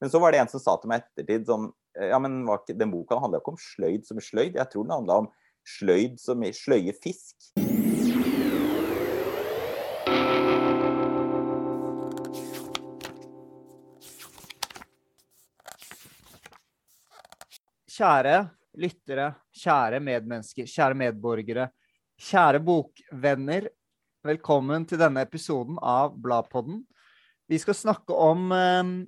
Men så var det en som sa til meg ettertid sånn Ja, men ikke, den boka handla ikke om sløyd som sløyd. Jeg tror den handla om sløyd som sløye fisk. Kjære lyttere, kjære medmennesker, kjære medborgere, kjære bokvenner. Velkommen til denne episoden av Bladpodden. Vi skal snakke om eh,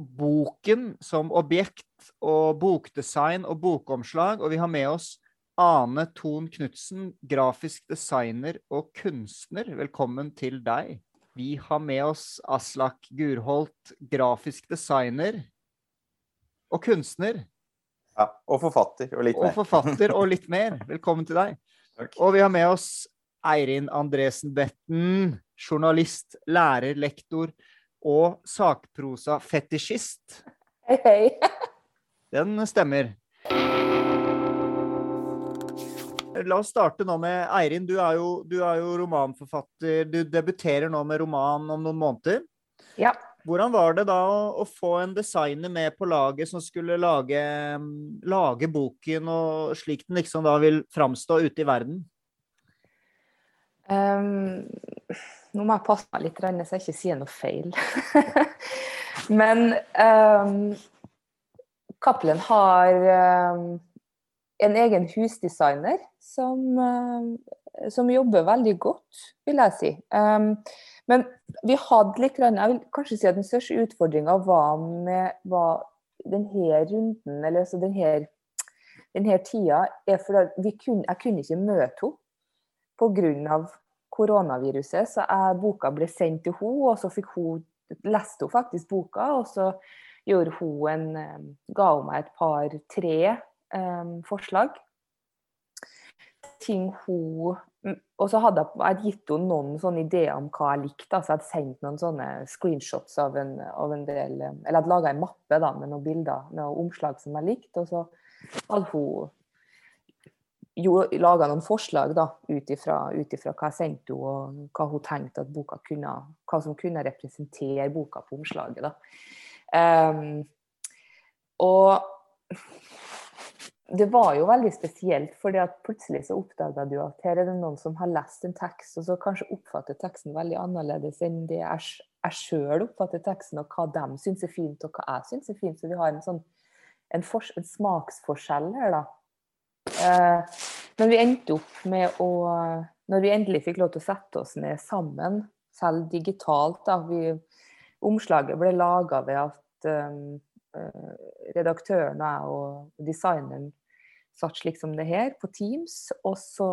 boken som objekt og bokdesign og bokomslag, og vi har med oss Ane Thon Knutsen, grafisk designer og kunstner. Velkommen til deg. Vi har med oss Aslak Gurholt, grafisk designer og kunstner. Ja, og forfatter og litt Og mer. forfatter og litt mer. Velkommen til deg. Takk. Og vi har med oss Eirin Andresen Betten, journalist, lærer, lektor og sakprosa-fetisjist. Hei, hei. Den stemmer. La oss starte nå med Eirin. Du er, jo, du er jo romanforfatter. Du debuterer nå med roman om noen måneder. Ja. Hvordan var det da å, få en designer med på laget som skulle lage, lage boken, og slik den liksom da vil framstå ute i verden? Ehm, nå må jeg passe meg litt, så jeg ikke sier noe feil. Men um, Cappelen har um, en egen husdesigner som, ehm, som jobber veldig godt, vil jeg si. Men vi hadde litt, jeg vil kanskje si at den største utfordringa var med var denne runden, eller altså denne, denne tida, er fordi kunne, jeg kunne ikke møte henne pga. Koronaviruset. Så jeg, boka ble sendt til henne, og så fikk hun, leste hun faktisk boka. Og så gjorde hun en, eh, ga hun meg et par-tre um, forslag. Ting hun mm, Og så hadde jeg, jeg gitt henne noen sånne ideer om hva jeg likte. Altså jeg hadde sendt noen sånne screenshots av en, av en del eh, Eller jeg hadde laga en mappe da, med noen bilder med noen omslag som jeg likte. Og så hadde hun laga noen forslag ut ifra hva jeg sendte henne, og hva hun tenkte at boka kunne, hva som kunne representere boka på omslaget. Da. Um, og det var jo veldig spesielt, at plutselig så oppdaga du at her er det noen som har lest en tekst, og så kanskje oppfatter teksten veldig annerledes enn det jeg, jeg sjøl oppfatter teksten, og hva de syns er fint, og hva jeg syns er fint. Så vi har en sånn en, en smaksforskjell her, da. Eh, men vi endte opp med å Når vi endelig fikk lov til å sette oss ned sammen, selv digitalt da, vi, Omslaget ble laga ved at um, redaktøren og jeg og designeren satt slik som det her, på Teams. Og så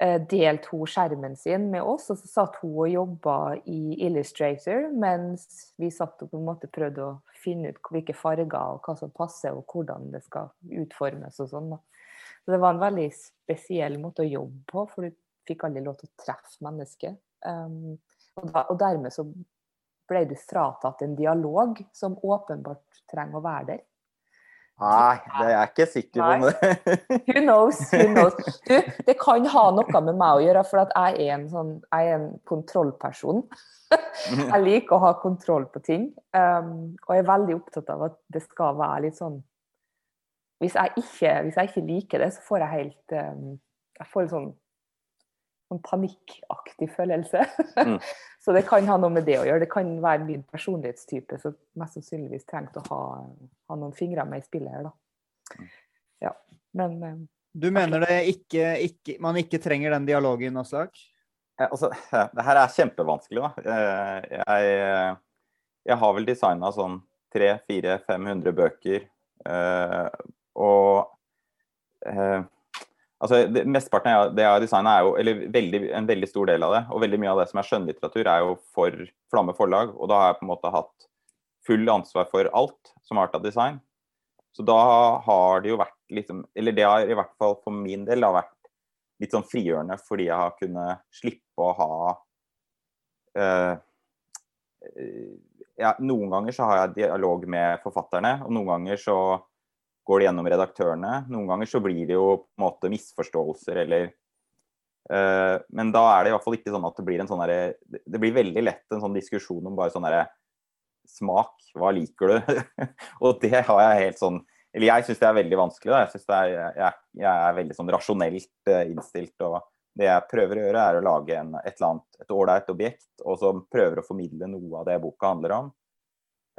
eh, delte hun skjermen sin med oss, og så satt hun og jobba i Illustrator, mens vi satt og på en måte prøvde å finne ut hvilke farger og hva som passer, og hvordan det skal utformes og sånn. da. Så det var en veldig spesiell måte å jobbe på, for du fikk aldri lov til å treffe mennesket. Um, og, da, og dermed så ble du fratatt en dialog som åpenbart trenger å være der. Nei, det er jeg ikke sikker på. Det. Who knows? Who knows? Du, det kan ha noe med meg å gjøre, for at jeg er en, sånn, jeg er en kontrollperson. Jeg liker å ha kontroll på ting. Um, og jeg er veldig opptatt av at det skal være litt sånn Hvis jeg ikke, hvis jeg ikke liker det, så får jeg helt um, Jeg får en sånn, sånn panikkaktig følelse. Mm. så det kan ha noe med det å gjøre. Det kan være min personlighetstype som mest sannsynligvis trengte å ha, ha noen fingre med i spillet her, da. Ja. Men um, Du mener det ikke, ikke, man ikke trenger den dialogen, Aslak? Altså, det her er kjempevanskelig, da. Eh, Jeg, jeg har vel designa sånn 300-400-500 bøker. eh, Og eh, altså, mesteparten av det jeg har designa, er jo eller veldig, en veldig stor del av det. Og veldig mye av det som er skjønnlitteratur, er jo for Flamme forlag. Og da har jeg på en måte hatt full ansvar for alt som har vært av design. Så da har det jo vært liksom Eller det har i hvert fall for min del da vært litt sånn frigjørende fordi jeg har kunnet slippe å ha eh, eh, ja, Noen ganger så har jeg dialog med forfatterne, og noen ganger så går det gjennom redaktørene. Noen ganger så blir det jo på en måte misforståelser eller uh, Men da er det i hvert fall ikke sånn at det blir en sånn derre Det blir veldig lett en sånn diskusjon om bare sånn derre smak. Hva liker du? og det har jeg helt sånn Eller jeg syns det er veldig vanskelig. Da. Jeg, synes det er, jeg, jeg er veldig sånn rasjonelt eh, innstilt. og det jeg prøver å gjøre, er å lage en, et eller annet, et ålreit objekt, og som prøver å formidle noe av det boka handler om.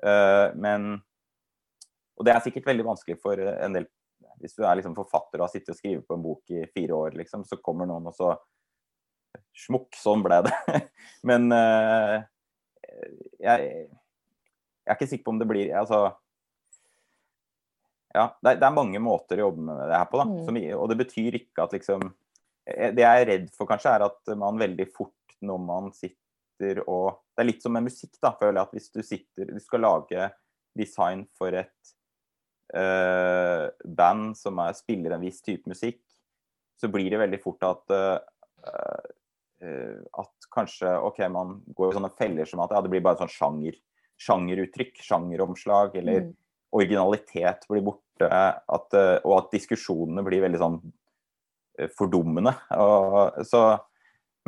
Uh, men Og det er sikkert veldig vanskelig for en del Hvis du er liksom forfatter og har sittet og skrevet på en bok i fire år, liksom, så kommer noen og så Smukk, sånn ble det. men uh, jeg, jeg er ikke sikker på om det blir altså, ja, det er, det er, mange måter å jobbe med det her på. da, mm. som, Og det betyr ikke at liksom eh, Det jeg er redd for, kanskje, er at man veldig fort når man sitter og Det er litt som med musikk, da, føler jeg. At hvis du sitter Du skal lage design for et uh, band som er, spiller en viss type musikk, så blir det veldig fort at uh, at kanskje OK, man går i sånne feller som at ja, det blir bare sånn sjanger sjangeruttrykk, sjangeromslag, eller mm. originalitet blir borte. At, og at diskusjonene blir veldig sånn fordummende. Og, så,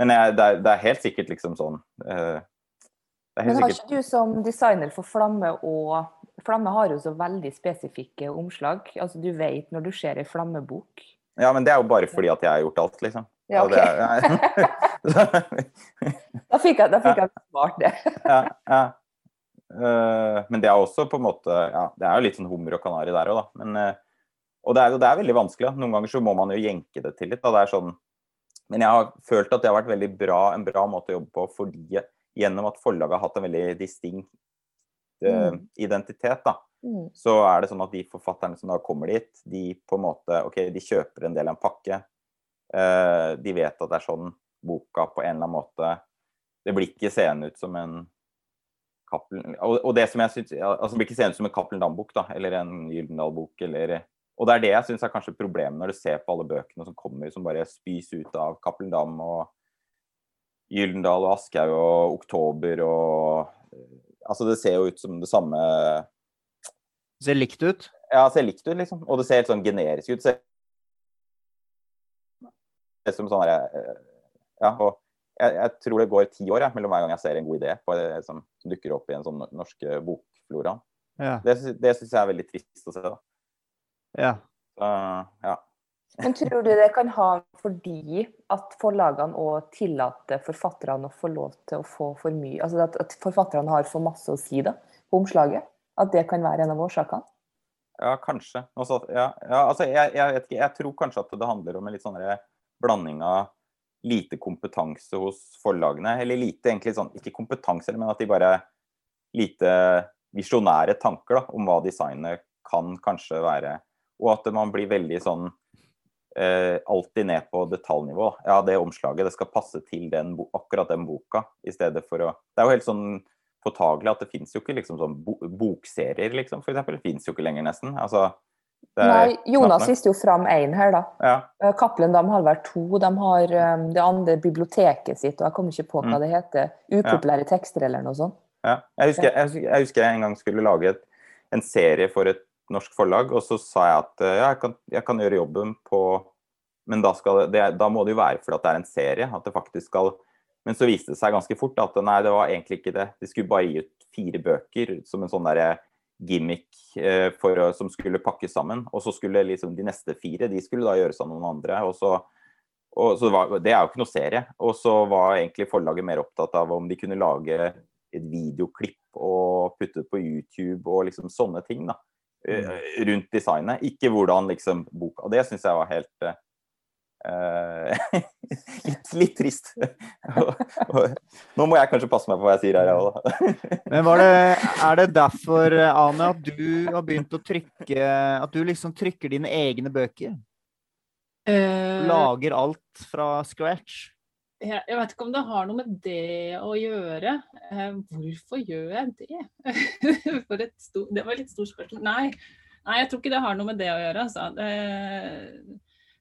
men jeg, det, er, det, er, helt sikkert liksom sånn Men har ikke du som designer for Flamme og Flamme har jo så veldig spesifikke omslag. Altså Du vet når du ser ei flammebok. Ja, men det er jo bare fordi at jeg har gjort alt, liksom. Ja, ok. da fikk jeg, da fikk jeg svart det. ja, ja. Uh, men det er også på en måte ja, Det er jo litt sånn hummer og kanari der òg, da. Men, uh, og det er, det er, veldig vanskelig. Da. Noen ganger så må man jo jenke det til litt. Da. Det er sånn, men jeg har følt at det har vært veldig bra, en bra måte å jobbe på fordi gjennom at forlaget har hatt en veldig distinkt mm. identitet, da. Mm. Så er det sånn at de forfatterne som da kommer dit, de på en måte OK, de kjøper en del av en pakke. de vet at det er sånn boka på en eller annen måte Det blir ikke seende ut som en Cappelen, og, og, det som jeg synes, altså Det blir ikke seende ut som en Cappelen Dam-bok eller en Gyldendal-bok. Og det er det jeg syns er kanskje problemet når du ser på alle bøkene som kommer som bare spys ut av Cappelen Dam og Gyldendal og Aschehoug og Oktober og Altså, det ser jo ut som det samme Det ser likt ut? Ja, det ser likt ut, liksom. Og det ser helt sånn generisk ut. Det ser som sånn herre Ja, og jeg, jeg, tror det går ti år jeg, mellom hver gang jeg ser en god idé på, som, som dukker opp i en sånn norsk bokflora. Ja. Det, det syns jeg er veldig trist å se. da. Ja. Uh, ja. Men tror du det kan ha fordi at forlagene òg tillater forfatterne å få lov til å få for mye Altså at, at forfatterne har for masse å si da, på omslaget? At det kan være en av årsakene? Ja, kanskje. Også, ja, ja, altså, jeg, jeg, vet ikke, jeg tror kanskje at det handler om en litt sånn blanding av lite kompetanse hos forlagene. Eller lite, egentlig sånn, ikke kompetanse, men at de bare lite visjonære tanker da, om hva designet kan kanskje være. Og at man blir veldig sånn alltid ned på detaljnivå. Ja, det omslaget det skal passe til den, akkurat den boka, i stedet for å Det er jo helt sånn påtagelig at det fins jo ikke liksom sånn bo bokserier, liksom, eksempel. Det fins jo ikke lenger, nesten. Altså, Nei, Jonas viste jo fram én her, da. Ja. Eh, Cappelen de har vært to. De har um, det andre biblioteket sitt, og jeg kommer ikke på hva mm. det heter. Upopulære ja. tekster eller noe sånt. Ja. Jeg, husker, jeg, jeg, husker, jeg en gang skulle lage et, en serie for et norsk forlag, og så sa jeg at ja, jeg kan, jeg kan gjøre jobben på Men da, det, da, må det jo være fordi det er en serie. at det faktisk skal Men så viste det seg ganske fort at nei, det var egentlig ikke det. De skulle bare gi ut fire bøker som en sånn derre gimmick eh, for, som skulle pakkes sammen. Og så skulle liksom de neste fire de skulle da gjøres av noen andre. og så og så var, Det er jo ikke noe serie. Og så var egentlig forlaget mer opptatt av om de kunne lage et videoklipp og putte det på YouTube og liksom sånne ting. da, eh. Rundt designet. Ikke hvordan liksom boka Og det syns jeg var helt eh, Uh, litt, litt, trist. Nå må jeg kanskje passe meg på hva jeg sier her, jeg òg, Men det, er det derfor, Ane, at du har begynt å trykke At du liksom trykker dine egne bøker? Lager alt fra scratch? Jeg, jeg, vet ikke om det har noe med det å gjøre. Eh, hvorfor gjør jeg det? stor, det var et litt stort spørsmål. Nei, nei, jeg tror ikke det har noe med det å gjøre. Altså. Det,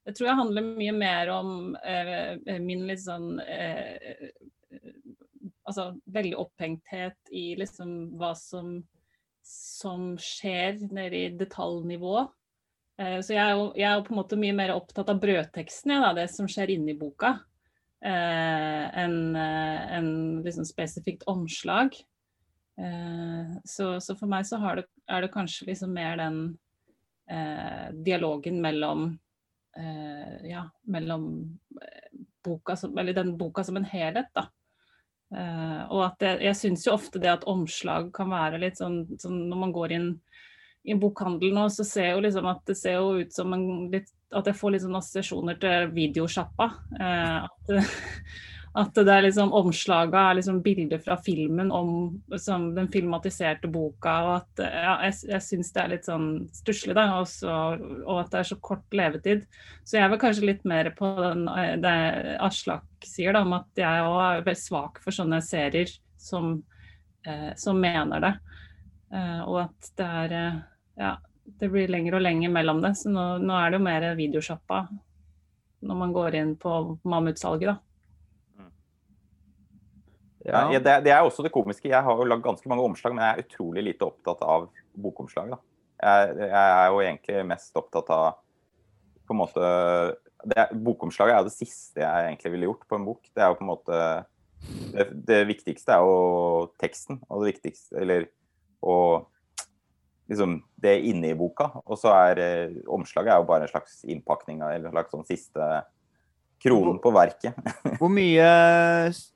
jeg tror jeg handler mye mer om eh, min litt sånn eh, Altså veldig opphengthet i liksom hva som, som skjer nede i detaljnivå. Eh, så jeg er, jo, jeg er, jo, på en måte mye mer opptatt av brødteksten, ja, det som skjer inni boka, eh, enn en eh, liksom spesifikt omslag. Eh, så, så, for meg så det, er det kanskje liksom mer den eh, dialogen mellom eh, ja, mellom eh, boka som, eller den boka som en helhet, da. Eh, og at jeg, jeg syns jo ofte det at omslag kan være litt sånn, sånn når man går inn i bokhandel nå, så ser jo liksom at det ser jo ut som en litt At jeg får litt sånn assosiasjoner til videosjappa. Eh, at, at det er liksom omslaget er liksom bilder fra filmen om liksom, den filmatiserte boka. Og at ja, jeg, jeg syns det er litt sånn stusslig, da. Også, og at det er så kort levetid. Så jeg er vel kanskje litt mer på den, det Aslak sier, da, om at jeg òg er svak for sånne serier som, eh, som mener det. Eh, og at det er eh, Ja, det blir lenger og lenger mellom det. Så nå, nå er det jo mer videosjappa når man går inn på mammutsalget, da. Ja. Ja, det, det, er også det komiske. Jeg har jo lagd ganske mange omslag, men jeg er utrolig lite opptatt av bokomslag. Da. Jeg, jeg er jo egentlig mest opptatt av på en måte det, Bokomslaget er jo det siste jeg egentlig ville gjort på en bok. Det er jo på en måte Det, det viktigste er jo teksten, og det viktigste Eller og liksom det er inne i boka. Og så er eh, omslaget er jo bare en slags innpakning eller en slags sånn siste kronen på verket. hvor, mye,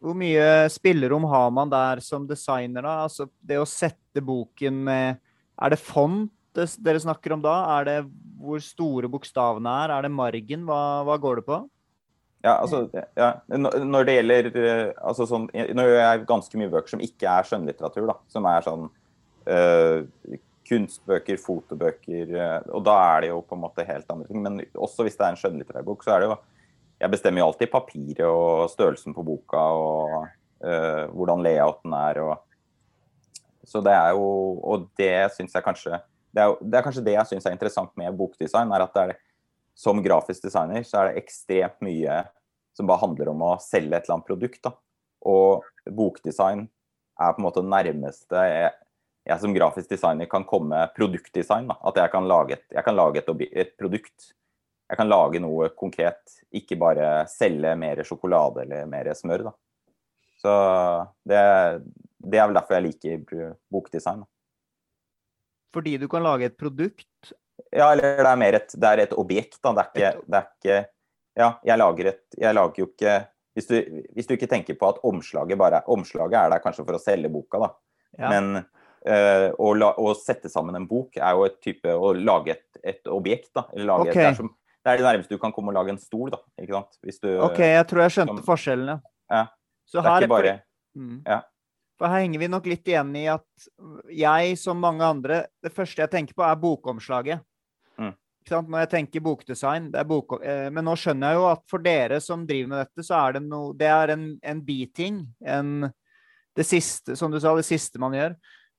hvor mye spillerom har man der som designer, da? Altså det å sette boken med Er det font dere snakker om da? Er det hvor store bokstavene er? Er det margen? Hva, hva går det på? Ja, altså, ja. Når det gjelder eh, altså sånn, Nå gjør jeg ganske mye bøker som ikke er skjønnlitteratur. da, Som er sånn kunstbøker, fotobøker. Øh, og da er det jo på en måte helt andre ting. Men også hvis det er en skjønnlitterærbok, så er det jo jeg bestemmer jo alltid papiret og størrelsen på boka og uh, hvordan layouten er. Og, så det er jo Og det syns jeg kanskje det er, det er, kanskje det jeg syns er interessant med bokdesign, er at det er, som grafisk designer så er det ekstremt mye som bare handler om å selge et eller annet produkt. Da. Og bokdesign er på en måte det nærmeste jeg, jeg, som grafisk designer kan komme produktdesign. Da. At jeg kan lage et, kan lage et, et produkt jeg kan lage noe konkret, ikke bare selge mer sjokolade eller mer smør. Da. Så det, det, er vel derfor jeg liker bokdesign. Da. Fordi du kan lage et produkt? Ja, eller det er mer et, det er et objekt. Da. Det er ikke, det er ikke Ja, jeg lager, et, jeg lager jo ikke hvis du, hvis du, ikke tenker på at omslaget bare Omslaget er der kanskje for å selge boka, da. Ja. Men å, la, å, sette sammen en bok er jo et type Å lage et, et objekt, da. Eller lage okay. et, det, er som, det er det nærmeste du kan komme å lage en stol, da. Ikke sant? Du, OK, jeg tror jeg skjønte som, forskjellene. Ja. Så her, bare, mm. ja. for her henger vi nok litt igjen i at jeg, som mange andre, det første jeg tenker på, er bokomslaget. Mm. Når jeg tenker bokdesign, det er bok, eh, Men nå skjønner jeg jo at for dere som driver med dette, så er det noe Det er en, en biting. En, det siste, som du sa, det siste man gjør.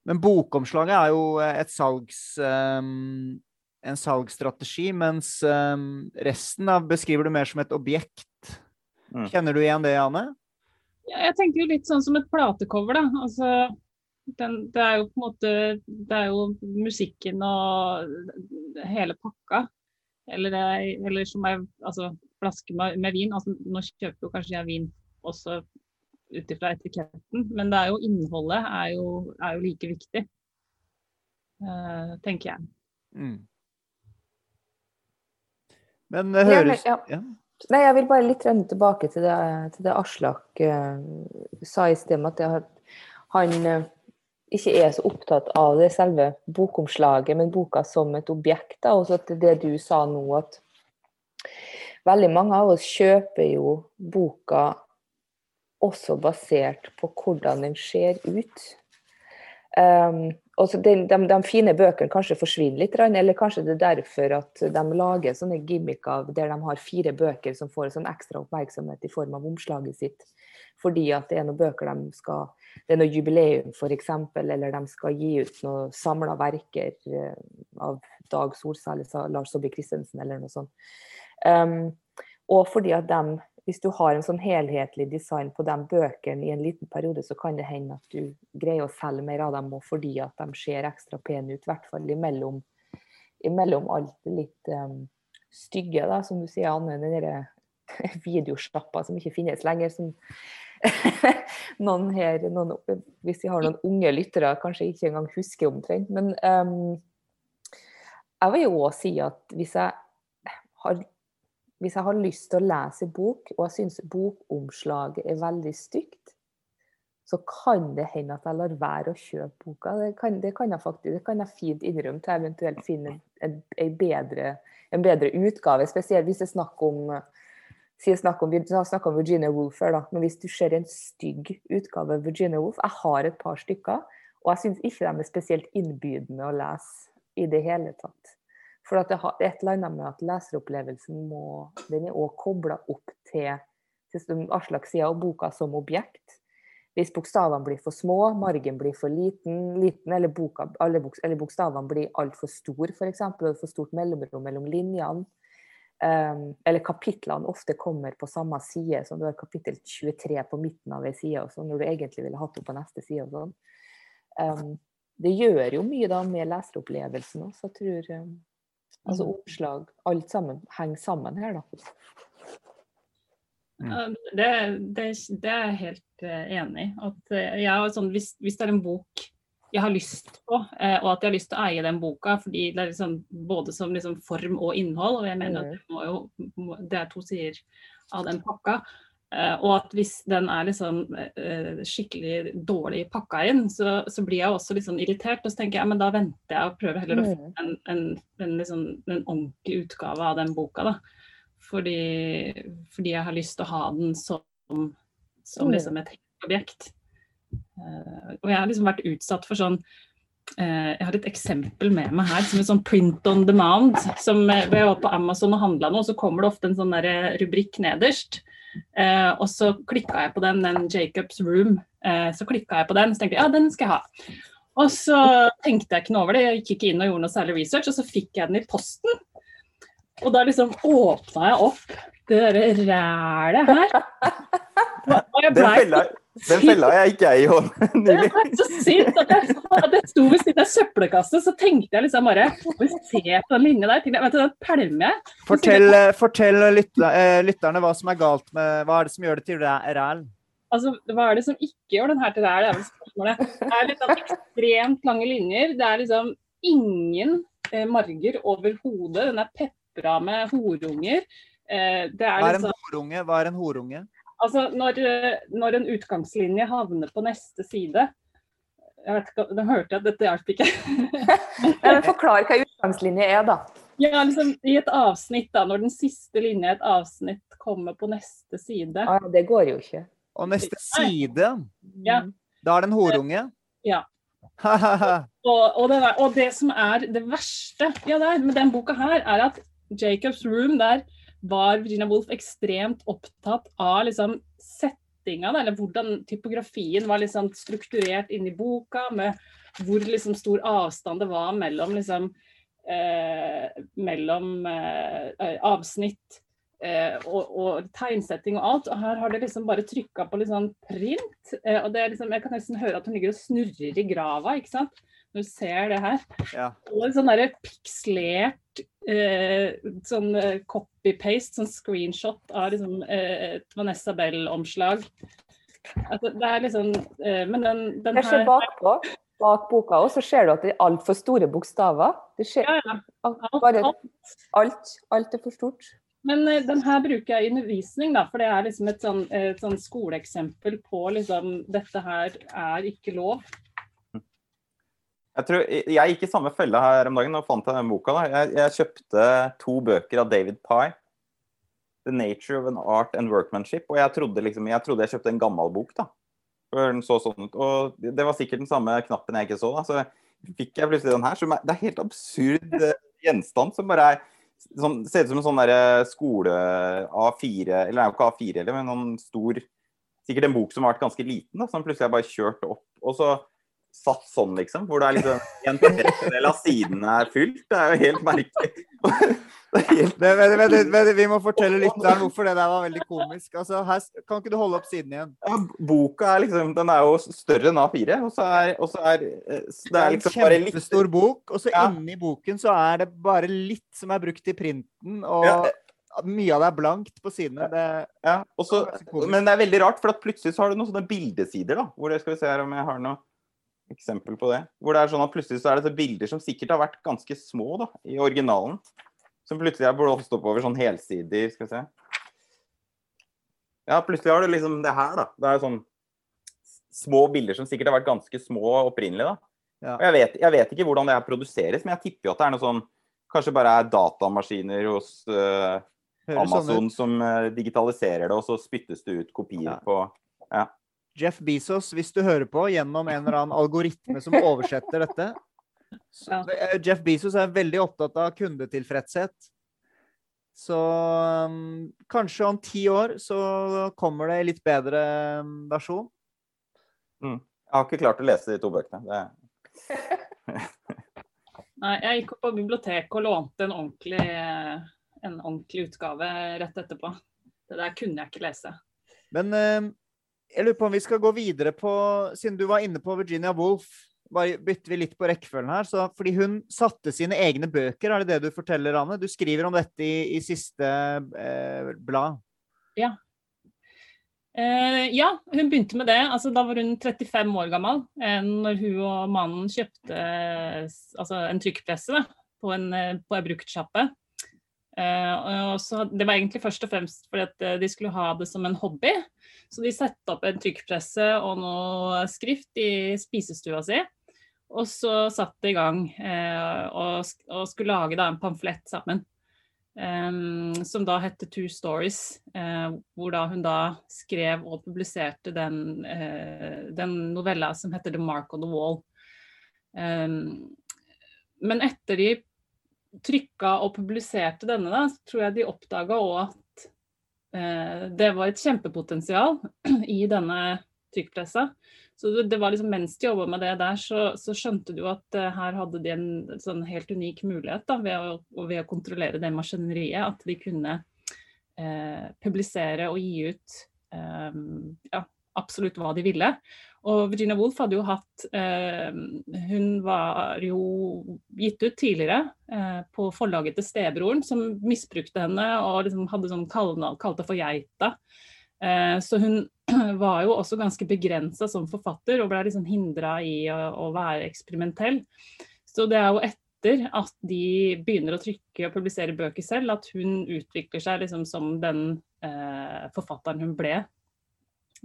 Men bokomslaget er jo et salgs... Um, en salgsstrategi, mens um, resten av beskriver du mer som et objekt. Mm. Kjenner du igjen det, Anne? Ja, jeg tenker jo litt sånn som et platecover, da. Altså, den, det er jo på en måte Det er jo musikken og hele pakka. Eller, det, eller som er altså flaske med, med, vin. Altså, nå kjøper jo kanskje jeg vin også ut ifra etiketten, men det er jo innholdet er jo, er jo like viktig. Uh, tenker jeg. Mm. Men det høres ja, ja. Nei, jeg vil bare litt tilbake til det, til det Aslak uh, sa i sted, at har, han uh, ikke er så opptatt av det selve bokomslaget, men boka som et objekt. Da. også til det du sa nå, at veldig mange av oss kjøper jo boka også basert på hvordan den ser ut. Um, så de, de, de, fine bøkene kanskje forsvinner litt, eller kanskje det er derfor at de lager sånne gimmicker der de har fire bøker som får sånn ekstra oppmerksomhet i form av omslaget sitt. Fordi at det er noen bøker de skal Det er noe jubileum, f.eks., eller de skal gi ut noen samla verker eh, av Dag Solsæl eller Lars Saabye Christensen, eller noe sånt. Um, og fordi at de hvis du har en sånn helhetlig design på de bøkene i en liten periode, så kan det hende at du greier å selge mer av dem fordi at de ser ekstra pene ut. I hvert fall imellom, imellom alt det litt um, stygge, da, som du sier, Anne. Den videosjappa som ikke finnes lenger. Som noen her, noen, hvis vi har noen unge lyttere, kanskje ikke engang husker omtrent. Men um, jeg vil jo òg si at hvis jeg, har, hvis jeg har lyst til å lese bok, og jeg syns bokomslaget er veldig stygt, så kan det hende at jeg lar være å kjøpe boka. Det kan, det kan, jeg, faktisk, det kan jeg fint innrømme til jeg eventuelt finne en, en, bedre, en bedre utgave. Spesielt hvis det er snakk om sier snakk om, om Virginia Woolf her, da. Men hvis du ser en stygg utgave av Virginia Woolf Jeg har et par stykker, og jeg syns ikke de er spesielt innbydende å lese i det hele tatt. For det er et eller annet med at leseropplevelsen må, den er også kobla opp til, til Aslak sier, om boka som objekt. Hvis bokstavene blir for små, margen blir for liten, liten eller, boka, eller bokstavene blir altfor store, f.eks., og for stort mellomrom mellom linjene, Um, eller kapitlene ofte kommer på samme side, så du har kapittel 23 på midten av ei side, og når du egentlig ville hatt det på neste side. og sånn. Um, det gjør jo mye da med leseropplevelsen òg, så jeg tror um, altså mm. oppslag Alt sammen henger sammen her, da. Mm. Det, det, det, er jeg helt uh, enig i. Jeg, sånn, hvis, hvis, det er en bok jeg har lyst på, eh, og at jeg har lyst til å eie den boka. fordi det er liksom både som liksom form og innhold. Og jeg mener at mm. det, jo, det er to sider av den pakka. Eh, og at hvis den er liksom eh, skikkelig dårlig pakka inn, så, så, blir jeg også litt sånn irritert. Og så tenker jeg men da venter jeg og prøver heller å få mm. en, en, en, liksom, en ordentlig utgave av den boka. da. Fordi, fordi, jeg har lyst til å ha den som, som mm. liksom et objekt. Eh, og jeg har liksom vært utsatt for sånn jeg har et eksempel med meg her som er sånn print on demand. som eh, jeg var på Amazon og handla noe, så kommer det ofte en sånn der rubrikk nederst. og så klikka jeg på den, den Jacobs Room. så klikka jeg på den, så tenkte jeg ja, den skal jeg ha. Og så tenkte jeg ikke noe over det, jeg gikk ikke inn og gjorde noe særlig research, og så fikk jeg den i posten. Og da liksom åpna jeg opp det derre rælet her. Og fella, den fella er jeg ikke jeg i nylig. Det er så sint at jeg, at jeg sto ved siden av søppelkassen, så tenkte jeg liksom bare Se på den linja der. Jeg, vet du, den pælmer jeg. Fortell, fortell eh, lytterne hva som er galt med Hva er det som gjør det til ræl? Altså, hva er det som ikke gjør den her til ræl, er vel spørsmålet. Det er sånn ekstremt lange linjer. Det er liksom ingen eh, marger over hodet. Den er pepra med horunger. Eh, det er hva er en liksom, horunge? Hva er en horunge? Altså, når, når, en utgangslinje havner på neste side jeg vet ikke, Nå hørte jeg at dette hjalp ikke. Forklar hva utgangslinje er, da. Ja, liksom I et avsnitt, da, når den siste linja i et avsnitt kommer på neste side. Ah, det går jo ikke. Og neste side, ja. da er det en horunge? Ja. og, og, det, og, det, som er det verste ja, der, med den boka her, er at Jacobs Room der var Virginia Woolf ekstremt opptatt av liksom, settinga, eller hvordan typografien var liksom, strukturert inni boka, med hvor liksom, stor avstand det var mellom, liksom, eh, mellom eh, avsnitt eh, og, og, tegnsetting og alt. Og her har det liksom bare trykka på litt sånn print. Eh, og det er liksom, jeg kan nesten høre at hun ligger og snurrer i grava. ikke sant? Når du ser det her. Ja. Og en sånn derre pikslert eh, sånn eh, copy-paste, sånn screenshot av liksom, eh, et Vanessa Bell-omslag. Altså, det er liksom eh, Men den, den Jeg ser bakpå, bak boka òg, så ser du at det er altfor store bokstaver. Det skjer, ja, ja. Alt, bare, alt, alt er for stort. Men uh, den her bruker jeg i undervisning, da, for det er liksom et sånn, et sånn skoleeksempel på liksom dette her er ikke lov. Jeg, tror, jeg gikk i samme felle her om dagen og fant jeg den boka. da. Jeg, jeg, kjøpte to bøker av David Pye. 'The Nature of an Art and Workmanship'. Og jeg trodde, liksom, jeg, trodde jeg kjøpte en gammel bok. da. Den så sånn ut. Og det var sikkert den samme knappen jeg ikke så. da. Så fikk jeg plutselig den her. Så det er helt absurd eh, gjenstand som bare er sånn, Ser ut som en sånn der skole A4, eller det er jo ikke A4 heller, men noen stor Sikkert en bok som har vært ganske liten, da, som plutselig er bare kjørt opp. Og så satt sånn, liksom. Hvor det er liksom en tredjedel av sidene er fylt. Det er jo helt merkelig. helt... Det, men, men, vi må fortelle litt der hvorfor det der var veldig komisk. Altså, her, kan ikke du holde opp siden igjen? Ja, boka er liksom Den er jo større enn A4. Og så er, og så er eh, Det er liksom bare litt Kjempestor bok, og så ja. inni boken så er det bare litt som er brukt i printen. og... Ja mye av det er blankt på sidene. Det, Ja, også, men det er veldig rart, for at plutselig så har du noen sånne bildesider. da, hvor det skal vi se her om jeg har noe eksempel på det. Hvor det er sånn at plutselig så er det så bilder som sikkert har vært ganske små da, i originalen. Som plutselig er blåst opp over sånn helsider. Skal vi se. Ja, plutselig har du liksom det her, da. Det er sånn små bilder som sikkert har vært ganske små opprinnelig. da. Ja. Og jeg vet, jeg vet ikke hvordan det her produseres, men jeg tipper jo at det er noe sånn Kanskje bare er datamaskiner hos uh, Amazon sånn som uh, digitaliserer det, og så spyttes det ut kopier Ja. på Jeff Bezos, hvis du hører på, gjennom en eller annen algoritme som oversetter dette. Så, eh, Jeff Bezos er veldig opptatt av kundetilfredshet. Så um, kanskje om ti år så kommer det en litt bedre versjon. versjon. Jeg har ikke klart å lese de to bøkene. Det, Nei, jeg gikk opp på biblioteket og lånte en ordentlig, eh, en ordentlig utgave rett etterpå. Det der kunne jeg ikke lese. Men um, jeg lurer på om vi skal gå videre på Siden du var inne på Virginia Woolf, bare bytter vi litt på rekkefølgen her. Så, fordi hun satte sine egne bøker, er det det du forteller, Anne? Du skriver om dette i, i siste eh, blad. Eh, ja, hun begynte med det. Altså, da var hun 35 år gammel eh, når hun og mannen kjøpte eh, altså, en trykkpresse da, på en, eh, på en bruktsjappe. Eh, og så, det var egentlig først og fremst fordi at eh, de skulle ha det som en hobby. Så de satte opp en trykkpresse og noe skrift i spisestua si. Og så satt de i gang eh, og, og skulle lage da, en pamflett sammen. Um, som da hette Two Stories, eh, hvor da hun da skrev og publiserte den, den novella som heter The Mark on the Wall. Um, men etter de trykka og publiserte denne, da, så tror jeg de oppdaga òg at eh, det var et kjempepotensial i denne trykkpressa. Så det, var liksom Mens de jobba med det der, så, så skjønte du at eh, her hadde de en sånn helt unik mulighet da, ved, å, ved å kontrollere det maskineriet. At de kunne eh, publisere og gi ut eh, ja, absolutt hva de ville. Og Virginia Woolf hadde jo hatt eh, Hun var jo gitt ut tidligere eh, på forlaget til stebroren, som misbrukte henne og liksom hadde sånn kallenavn, kalte for Geita. Eh, så hun var jo også ganske begrensa som forfatter, og ble liksom hindra i å, å være eksperimentell. Så det er jo etter at de begynner å trykke og publisere bøker selv, at hun utvikler seg liksom som den eh, forfatteren hun ble.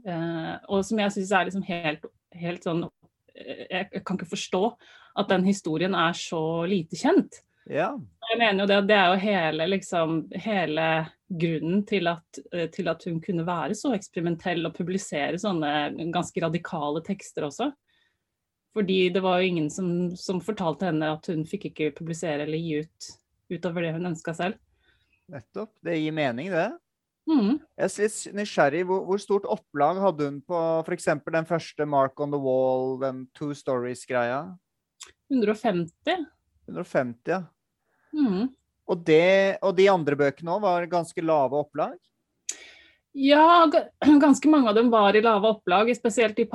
Eh, og som jeg syns er liksom helt, helt sånn eh, jeg, kan ikke forstå at den historien er så lite kjent. Ja. Jeg mener jo det, det er jo hele, liksom, hele grunnen til at, eh, til at hun kunne være så eksperimentell og publisere sånne ganske radikale tekster også. Fordi det var jo ingen som, som fortalte henne at hun fikk ikke publisere eller gi ut utover det hun ønska selv. Nettopp. Det gir mening, det. Mhm. Jeg er litt nysgjerrig. Hvor, hvor stort opplag hadde hun på f.eks. den første Mark on the Wall, den Two Stories-greia? 150. 150, ja. Mm. Og, det, og de andre bøkene òg var ganske lave opplag? Ja, ganske mange av dem var i lave opplag, spesielt i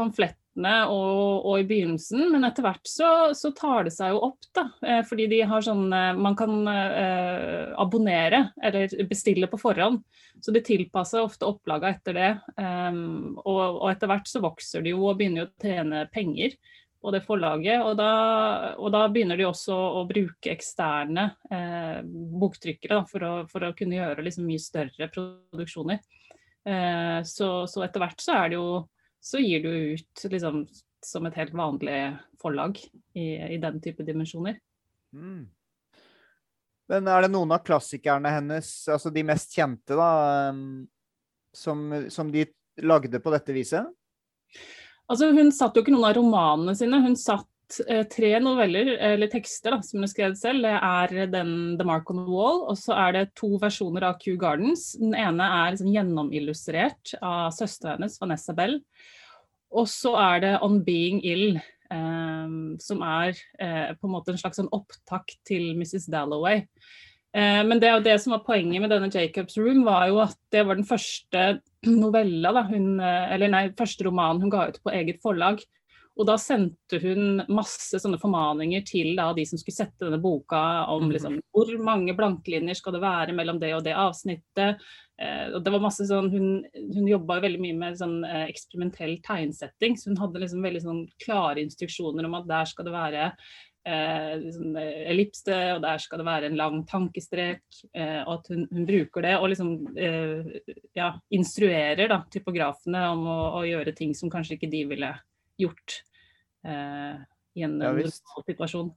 pamflettene og, og i begynnelsen. Men etter hvert så, så tar det seg jo opp, da. Eh, fordi de har sånn eh, Man kan eh, abonnere eller bestille på forhånd. Så de tilpasser ofte opplaga etter det. Um, og, og etter hvert så vokser de jo og begynner jo å tjene penger på det forlaget. Og da, og da begynner de også å bruke eksterne eh, boktrykkere da, for, å, for å kunne gjøre liksom mye større produksjoner. Eh, så, så etter hvert så er det jo så gir du ut liksom som et helt vanlig forlag i, i den type dimensjoner. Mm. Men er det noen av klassikerne hennes, altså de mest kjente, da, um, som, som de lagde på dette viset? Altså Hun satt jo ikke noen av romanene sine. Hun satt eh, tre noveller, eller tekster, da, som hun skrevet selv. Det er den 'The Mark on the Wall', og så er det to versjoner av Kew Gardens. Den ene er liksom gjennomillustrert av søstera hennes, Vanessa Bell. Og så er det 'On Being Ill', eh, som er eh, på en måte en slags sånn opptak til Mrs. Dalloway. Eh, men det, det som var poenget med denne Jacobs Room, var jo at det var den første novella, da, hun, eh, eller nei, første romanen hun ga ut på eget forlag. Og da sendte hun masse sånne formaninger til da, de som skulle sette denne boka om Mhm. liksom, hvor mange blanklinjer skal det være mellom det og det avsnittet. Eh, og det var masse sånn, Hun, hun jobba veldig mye med sånn, eh, eksperimentell tegnsetting, så hun hadde liksom veldig sånn klare instruksjoner om at der skal det være eh, liksom, eh, ellipse, og der skal det være en lang tankestrek. Eh, og at hun, hun bruker det og liksom eh, ja, instruerer da, typografene om å, å gjøre ting som kanskje ikke de ville gjort eh, i en Ja, normal situasjon.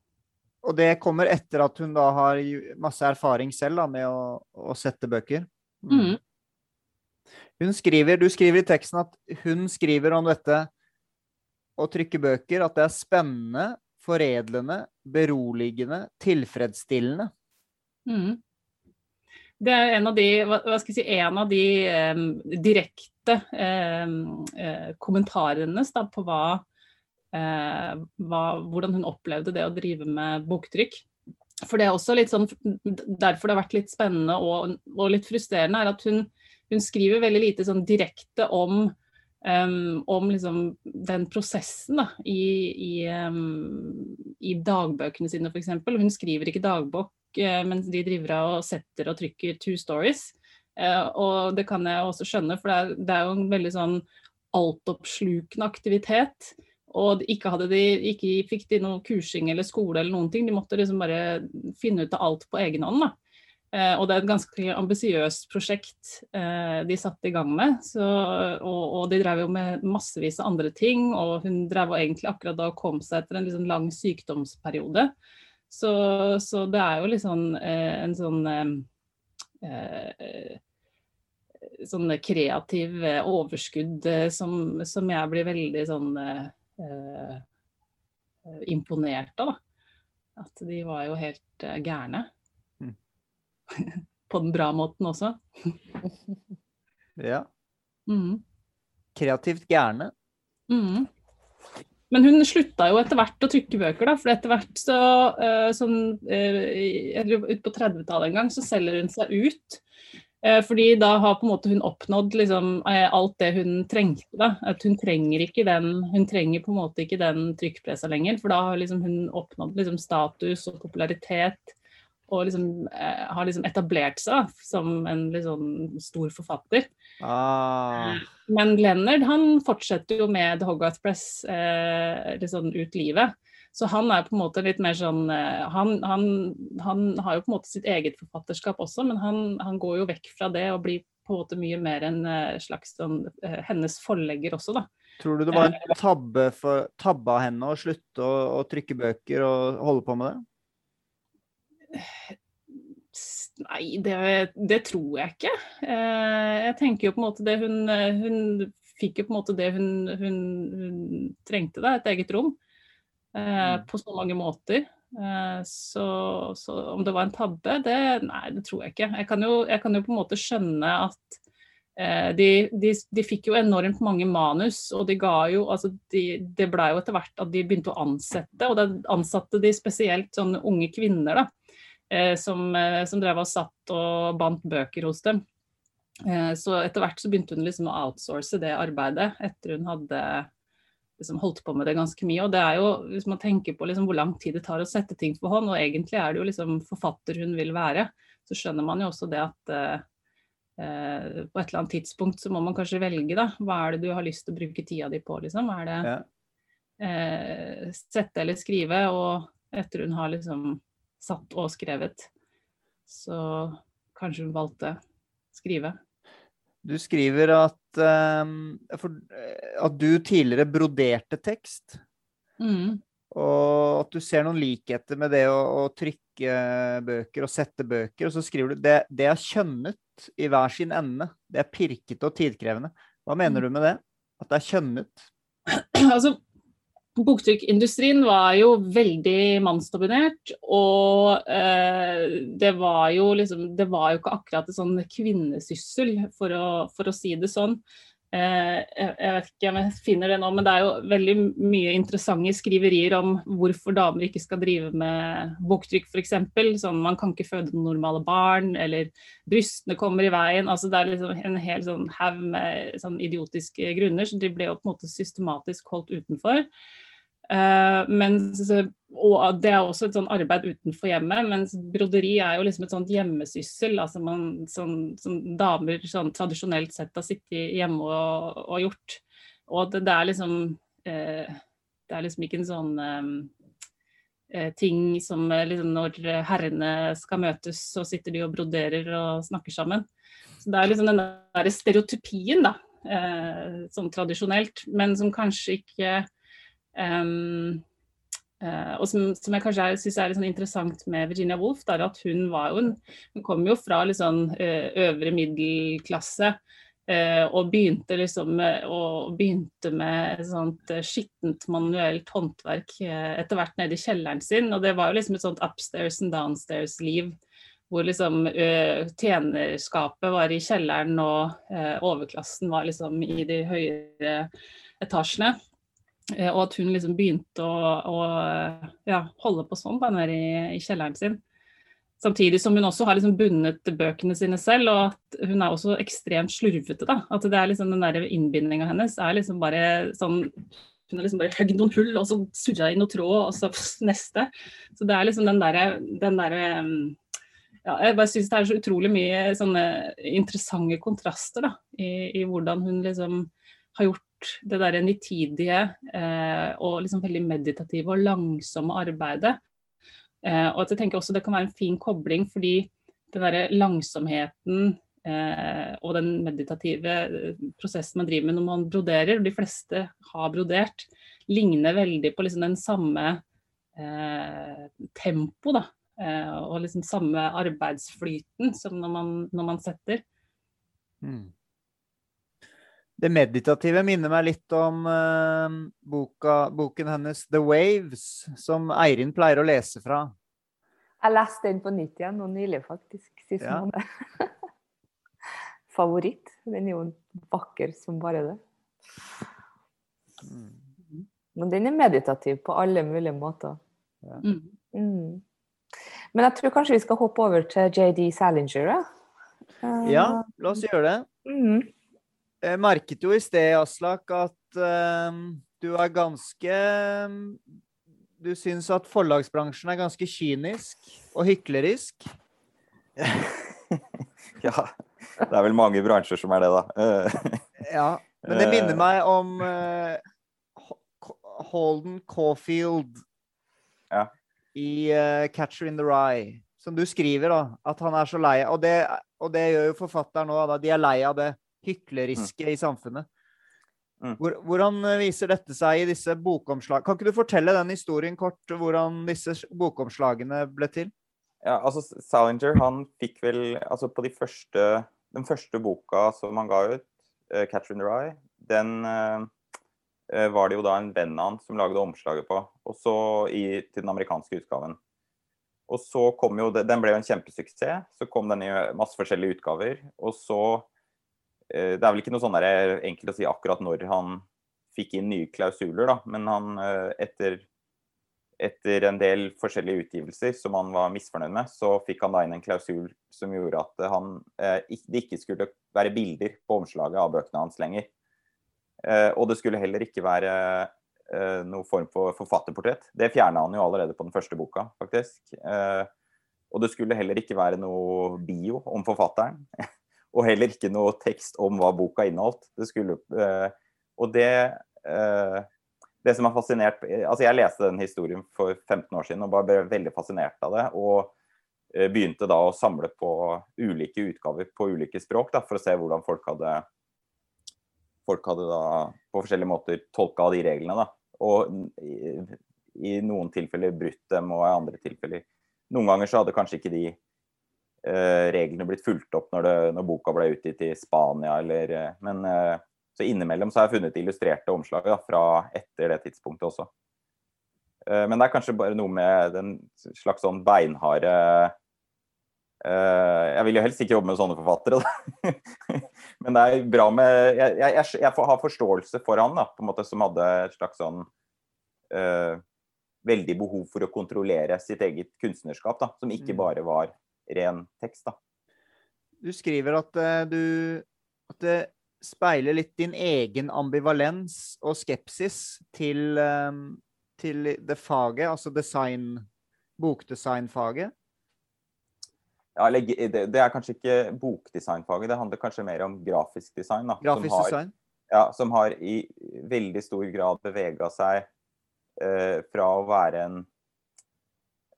Og det kommer etter at hun da har masse erfaring selv da, med å, å sette bøker. Mm. Hun skriver, du skriver i teksten at hun skriver om dette å trykke bøker, at det er spennende, foredlende, beroligende, tilfredsstillende. Mm. Det er en av de, hva, hva skal jeg si, en av de um, direkte em, eh, kommentarene hennes da, på hva, eh, hva, hvordan hun opplevde det å drive med boktrykk. For det er også litt sånn, Derfor det har vært litt spennende og, og litt frustrerende, er at hun, hun skriver veldig lite sånn direkte om, Um, om liksom den prosessen da, i, i, um, i dagbøkene sine, f.eks. Hun skriver ikke dagbok uh, mens de driver av og setter og trykker two stories. Eh, og det kan jeg også skjønne, for det er, det er jo en veldig sånn altoppslukende aktivitet. Og ikke, de, ikke fikk de noe kursing eller skole eller noen ting. De måtte liksom bare finne ut av alt på egen hånd. Eh, og det er et ganske ambisiøst prosjekt eh, de satte i gang med. Så, og, og de drev jo med massevis av andre ting. Og hun drev jo egentlig akkurat da og kom seg etter en liksom lang sykdomsperiode. Så, så det er jo liksom eh, en sånn eh, eh, sånn kreativ overskudd eh, som, som jeg blir veldig sånn eh, eh, imponert av. At de var jo helt eh, gærne. Mm. På den bra måten også. Ja. Mm. Kreativt gærne. Mm. Men hun slutta jo etter hvert å trykke bøker, da. For etter hvert så uh, sånn uh, Ut på 30-tallet en gang så selger hun seg ut. Eh, fordi da har på en måte hun oppnådd liksom, eh, alt det hun trengte. Da. At hun trenger ikke den Hun trenger på en måte ikke den trykkpressa lenger, for da har liksom hun oppnådd liksom, status og popularitet. Og liksom, eh, har liksom etablert seg som en liksom, stor forfatter. Ah. Men Leonard han fortsetter jo med The Hogarth Press eh, sånn ut livet. Så han er på en måte litt mer sånn eh, han, han, han har jo på en måte sitt eget forfatterskap også, men han, han går jo vekk fra det og blir på en måte mye mer en eh, slags sånn, eh, hennes forlegger også, da. Tror du det var en tabbe, for, tabbe av henne å slutte å, å trykke bøker og holde på med det? Nei, det, det tror jeg ikke. Jeg tenker jo på en måte det hun Hun fikk jo på en måte det hun, hun, hun trengte, da, et eget rom. Eh, på så mange måter. Eh, så, så om det var en tabbe, det Nei, det tror jeg ikke. Jeg kan jo, jeg kan jo på en måte skjønne at eh, de, de, de fikk jo enormt mange manus, og de ga jo altså de, Det blei jo etter hvert at de begynte å ansette, og da ansatte de spesielt sånne unge kvinner, da eh, som, som drev og satt og bandt bøker hos dem. Eh, så etter hvert så begynte hun liksom å outsource det arbeidet, etter hun hadde liksom holdt på med det ganske mye. Og det er jo, hvis man tenker på liksom hvor lang tid det tar å sette ting for hånd, og egentlig er det jo liksom forfatter hun vil være, så skjønner man jo også det at eh, eh, på et eller annet tidspunkt så må man kanskje velge, da. Hva er det du har lyst til å bruke tida di på, liksom? Er det Ja. eh, sette eller skrive? Og etter hun har liksom satt og skrevet, så kanskje hun valgte skrive. Du skriver at, um, for, eh, at du tidligere broderte tekst, Mm. og at du ser noen likheter med det å, å trykke bøker og sette bøker. Og så skriver du det, det er kjønnet i hver sin ende. Det er pirkete og tidkrevende. Hva mener du med det? At det er kjønnet? altså, Boktrykkeindustrien var jo veldig mannsdominert, og eh, det var jo liksom Det var jo ikke akkurat en sånn kvinnesyssel, for å, for å si det sånn. Eh, jeg vet ikke om jeg finner det nå, men det er jo veldig mye interessante skriverier om hvorfor damer ikke skal drive med boktrykk, f.eks. Sånn man kan ikke føde normale barn, eller brystene kommer i veien. altså Det er liksom en hel sånn haug med sånn idiotiske grunner, så de ble jo på en måte systematisk holdt utenfor. Uh, mens, og det er også et sånn arbeid utenfor hjemmet, mens broderi er jo liksom et sånt hjemmesyssel. altså man, sånn, som damer sånn, tradisjonelt sett har sittet hjemme og, og gjort. Og det, det er liksom uh, Det er liksom ikke en sånn um, ting som liksom, når herrene skal møtes, så sitter de og broderer og snakker sammen. Så det er liksom den der stereotypien, da, sånn tradisjonelt, men som kanskje ikke Um, uh, og som, som, jeg kanskje syns er litt sånn interessant med Virginia Woolf, er at hun var jo en, Hun kom jo fra litt sånn uh, øvre middelklasse. Uh, og begynte liksom og begynte med sånt skittent manuelt håndverk etter hvert nede i kjelleren sin. Og det var jo liksom et sånt upstairs and downstairs-liv. Hvor liksom tjenerskapet var i kjelleren og overklassen var liksom i de høyere etasjene. Eh, og at hun liksom begynte å, å ja, holde på sånn da, nede i, i, kjelleren sin. Samtidig som hun også har liksom bundet bøkene sine selv, og at hun er også ekstremt slurvete. da, At det er liksom den der innbindinga hennes er liksom bare sånn Hun har liksom bare høgd noen hull, og så surra i noe tråd, og så pss, neste. Så det er liksom den derre den der, ja, Jeg bare syns det er så utrolig mye sånne interessante kontraster da, i, i hvordan hun liksom har gjort det derre nitidige eh, og liksom veldig meditative og langsomme arbeidet. Eh, og at jeg tenker også det kan være en fin kobling, fordi den derre langsomheten eh, og den meditative eh, prosessen man driver med når man broderer, og de fleste har brodert, ligner veldig på liksom den samme eh, tempo, da. Eh, og liksom samme arbeidsflyten som når man, når man setter. Mm. Det meditative minner meg litt om uh, boka, boken hennes 'The Waves', som Eirin pleier å lese fra. Jeg leste den på nytt igjen nå nylig, faktisk. Sist ja. måned. Favoritt. Den er jo vakker som bare det. Mm. Men den er meditativ på alle mulige måter. Ja. Mm. Mm. Men jeg tror kanskje vi skal hoppe over til JD Salinger. Uh, ja, la oss gjøre det. Mm. Jeg merket jo i sted, Aslak, at uh, du er ganske Du syns at forlagsbransjen er ganske kynisk og hyklerisk? ja. Det er vel mange bransjer som er det, da. ja. Men det minner meg om uh, Holden Caulfield ja. i uh, 'Catcher in the Rye'. Som du skriver, da. At han er så lei og det, og det gjør jo forfatteren òg. De er lei av det hykleriske mm. i samfunnet. Mm. Hvor, hvordan viser dette seg i disse bokomslagene? Kan ikke du fortelle den historien kort, hvordan disse bokomslagene ble til? Ja, altså Salinger han fikk vel altså på de første, Den første boka som han ga ut, uh, 'Catcher in the Rye', den uh, var det jo da en venn av han som lagde omslaget på. Og så i, til den amerikanske utgaven. Og så kom jo Den ble jo en kjempesuksess. Så kom den i masse forskjellige utgaver. Og så Eh, det er vel ikke noe sånn der, enkelt å si akkurat når han fikk inn nye klausuler, da. Men han eh, etter, etter en del forskjellige utgivelser som han var misfornøyd med, så fikk han da inn en klausul som gjorde at han, eh, det ikke skulle være bilder på omslaget av bøkene hans lenger. Og det skulle heller ikke være noen form for forfatterportrett. Det fjerna han jo allerede på den første boka, faktisk. Og det skulle heller ikke være noe bio om forfatteren. og heller ikke noe tekst om hva boka inneholdt. Det skulle, uh, og det uh, Det som har fascinert Altså, jeg leste den historien for 15 år siden og bare ble veldig fascinert av det. Og uh, begynte da å samle på ulike utgaver på ulike språk da, for å se hvordan folk hadde folk hadde da på forskjellige måter tolka de reglene. da, Og i, i noen tilfeller brutt dem, og i andre tilfeller Noen ganger så hadde kanskje ikke de Eh, reglene blitt fulgt opp når, det, når, boka ble utgitt i Spania eller eh, Men eh, så innimellom så har jeg funnet illustrerte omslag da, fra etter det tidspunktet også. Men det er kanskje bare noe med den slags sånn beinharde Jeg vil jo helst ikke jobbe med sånne forfattere, da. Men det er bra med Jeg, jeg, jeg har forståelse for han, da, på en måte, som hadde et slags sånn uh, Veldig behov for å kontrollere sitt eget kunstnerskap, da, som ikke mm. bare var ren tekst. da. Du skriver at, uh, du, at det speiler litt din egen ambivalens og skepsis til, uh, til det faget, altså design, bokdesignfaget? Ja, det er kanskje ikke bokdesignfaget, det handler kanskje mer om grafisk design. Da, Grafisk som har, design? Ja, som har i veldig stor grad bevega seg eh, fra å være en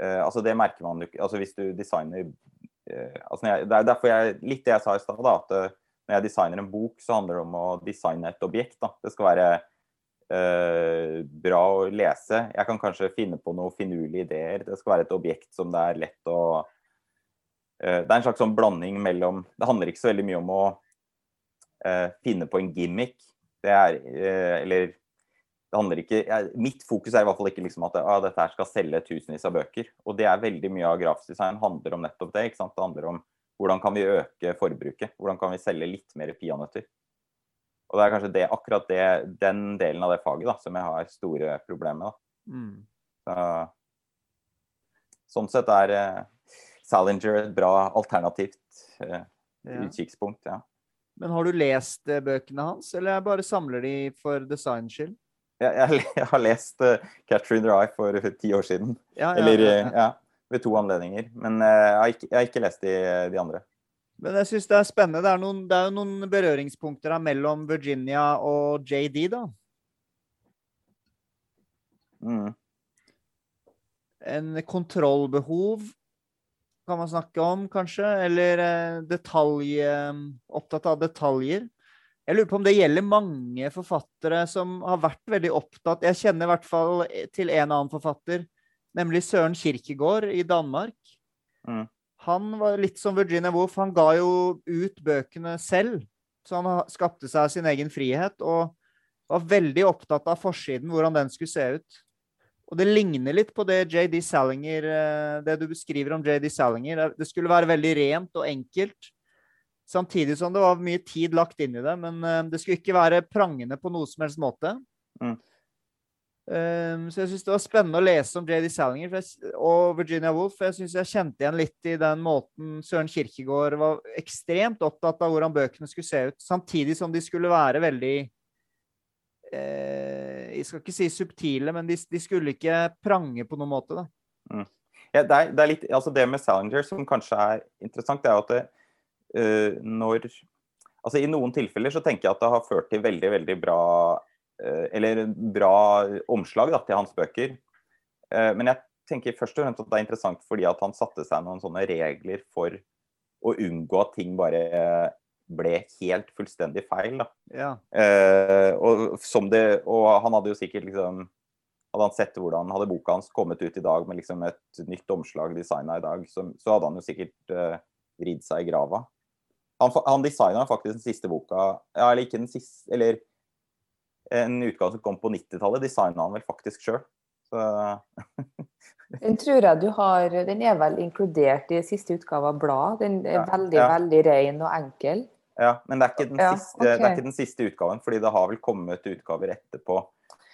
eh, Altså, det merker man jo ikke altså Hvis du designer uh, altså jeg, Det er derfor jeg Litt det jeg sa i stad. At uh, når jeg designer en bok, så handler det om å designe et objekt. da. Det skal være bra å lese. Jeg kan kanskje finne på noen finurlige ideer. Det skal være et objekt som det er lett å Det er en slags sånn blanding mellom Det handler ikke så veldig mye om å finne på en gimmick. Det er Eller ikke jeg, Mitt fokus er i hvert fall ikke liksom at ah, dette her skal selge tusenvis av bøker. Og det er veldig mye av grafisk design handler om nettopp det. Det handler om hvordan kan vi øke forbruket? Hvordan kan vi selge litt mer peanøtter? Og det er kanskje det, akkurat det, den delen av det faget da, som jeg har store problemer med. Mm. Så, sånn sett er eh, Salinger et bra alternativt Ja. utkikkspunkt. Ja. Men har du lest eh, bøkene hans, eller bare samler de for designs skyld? Jeg, jeg, har lest in the eye for ti år siden. Ja, ja, Eller ja, eh, ved to anledninger. Men uh, jeg, har ikke, jeg har ikke lest de, de andre. Men jeg syns det er spennende. Det er, noen, det er jo noen berøringspunkter her mellom Virginia og JD, da. Mm. En kontrollbehov kan man snakke om, kanskje? Eller eh, detalj... eh, Opptatt av detaljer. Jeg lurer på om det gjelder mange forfattere som har vært veldig opptatt Jeg kjenner i hvert fall til en annen forfatter, nemlig Søren Kirkegård i Danmark. Mm. Han var litt som Virginia Woolf. Han ga jo ut bøkene selv. Så han skapte seg sin egen frihet, og var veldig opptatt av forsiden, hvordan den skulle se ut. Og det ligner litt på det JD Salinger, eh, det du beskriver om JD Salinger. Det skulle være veldig rent og enkelt. Samtidig som det var mye tid lagt inn i det. Men eh, det skulle ikke være prangende på noe som helst måte. Mm. Um, så jeg syns det var spennende å lese om JD Salinger jeg, og Virginia Woolf. For jeg syns jeg kjente igjen litt i den måten Søren Kirkegård var ekstremt opptatt av hvordan bøkene skulle se ut. Samtidig som de skulle være veldig eh, Jeg skal ikke si subtile, men de, de skulle ikke prange på noen måte. da. Ja, det, er, det, er litt, altså det med Salinger som kanskje er interessant, det er jo at det, eh, når Altså I noen tilfeller så tenker jeg at det har ført til veldig, veldig bra eh, Eller bra omslag da, til hans bøker. Eh, men jeg tenker først og fremst at det er interessant fordi at han satte seg noen sånne regler for å unngå at ting bare ble helt fullstendig feil. da. Ja. Eh, og, som det, og han hadde jo sikkert liksom Hadde han sett hvordan hadde boka hans kommet ut i dag med liksom et nytt omslag designa i dag, så, så hadde han jo sikkert eh, vridd seg i grava. Han, han designa faktisk den siste boka ja, Eller ikke den siste Eller en utgave som kom på 90-tallet, designa han vel faktisk sjøl. Så Den tror jeg du har Den er vel inkludert i siste utgave av bladet. Den er Ja, veldig, ja. veldig ren og enkel. Ja, men det er, den Ja, siste, det er ikke den siste utgaven, fordi det har vel kommet utgaver etterpå.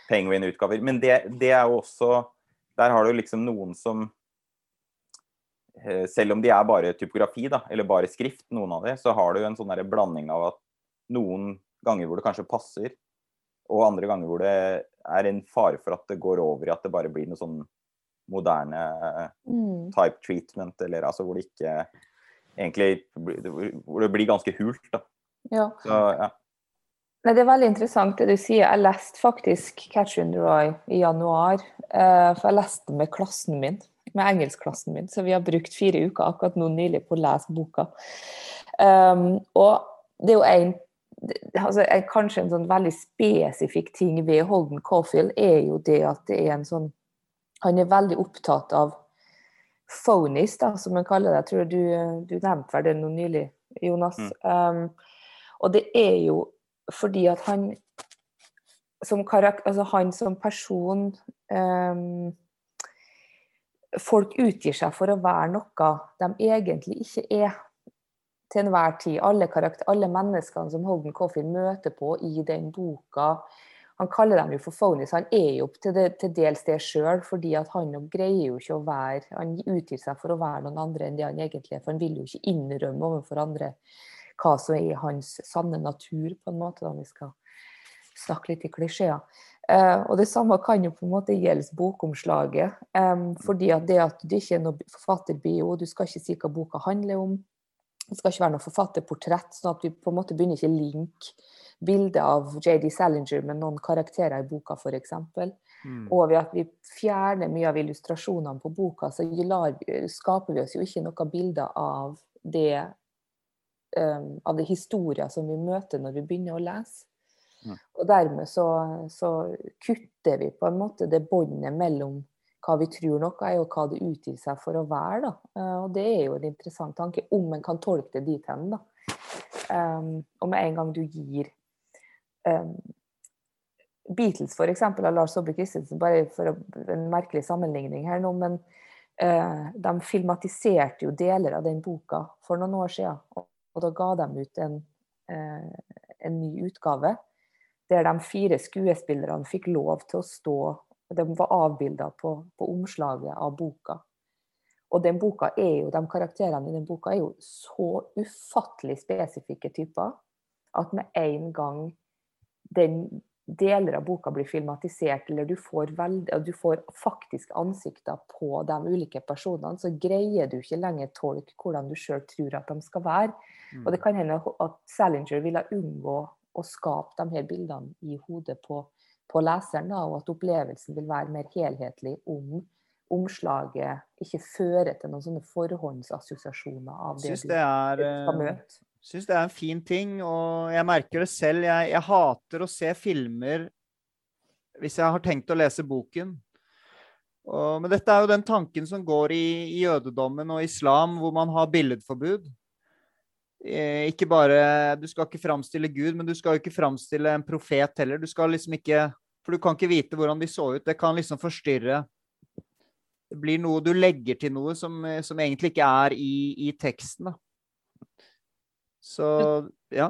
Penguin-utgaver. Men det, det er jo også Der har du liksom noen som eh, Selv om de er bare typografi, da, eller bare skrift, noen av de, så har du en sånn blanding av at noen ganger hvor det kanskje passer, og andre ganger hvor det er en fare for at det går over i at det bare blir noe sånn moderne Mm. type treatment, eller altså hvor det ikke egentlig Hvor det blir ganske hult, da. Ja. Så ja. Nei, det er veldig interessant det du sier. Jeg leste faktisk 'Catherine the Rye' i januar. eh, For jeg leste med klassen min, med engelskklassen min, så vi har brukt fire uker akkurat nå nylig på å lese boka. Um, og det er jo en altså, en- Kanskje en sånn veldig spesifikk ting ved Holden Caulfield er jo det at det er en sånn Han er veldig opptatt av phonies, da, som han kaller det. Jeg tror du, du nevnte vel det nå nylig, Jonas. Um, og det er jo fordi at han som, altså han som person um, Folk utgir seg for å være noe de egentlig ikke er til enhver tid. Alle, karakter, alle menneskene som Holden Coffin møter på i den boka. Han kaller dem jo for phonies. Han er jo til, det, til dels det sjøl, fordi han greier jo ikke å være Han utgir seg for å være noen andre enn det han egentlig er. For han vil jo ikke innrømme overfor andre hva som er hans sanne natur, på en måte, da vi skal snakke litt i klisjeer. Uh, og det samme kan jo på en måte gjelde bokomslaget. Um, fordi at det at det ikke er noe forfatterbio, du skal ikke si hva boka handler om. Det skal ikke være noe forfatterportrett, sånn at vi på en måte begynner ikke linke bildet av JD Salinger med noen karakterer i boka, f.eks. Mm. Og ved at vi fjerner mye av illustrasjonene på boka, så lar, skaper vi oss jo ikke noe bilde av det um, av det historier som vi møter når vi begynner å lese. Og dermed så, så, kutter vi på en måte det båndet mellom hva vi tror noe er, og hva det utgir seg for å være. Da. Uh, og det er jo en interessant tanke, om en kan tolke det dit hen. Um, og med en gang du gir um, Beatles f.eks. av Lars Saabye Christensen, bare for en merkelig sammenligning her nå, men uh, de filmatiserte jo deler av den boka for noen år siden. Og, og da ga de ut en, uh, en ny utgave der de fire skuespillerne fikk lov til å stå De var avbilda på, på, omslaget av boka. Og den boka er jo, de karakterene i den boka er jo så ufattelig spesifikke typer at med en gang den deler av boka blir filmatisert, eller du får, veld, du får faktisk ansikter på de ulike personene, så greier du ikke lenger tolke hvordan du sjøl tror at de skal være. Mm. Og det kan hende at Salinger ville unngå å skape de her bildene i hodet på, på leseren, da, og at opplevelsen vil være mer helhetlig om omslaget ikke fører til noen sånne forhåndsassosiasjoner av det, det er, du skal møte. Jeg syns det er en fin ting, og jeg merker det selv. Jeg, jeg, hater å se filmer hvis jeg har tenkt å lese boken. Og, men dette er jo den tanken som går i, i, jødedommen og islam, hvor man har billedforbud. Eh, ikke bare Du skal ikke framstille Gud, men du skal jo ikke framstille en profet heller. Du skal liksom ikke For du kan ikke vite hvordan de så ut. Det kan liksom forstyrre. Det blir noe du legger til noe som, som egentlig ikke er i, i teksten. da. Så ja.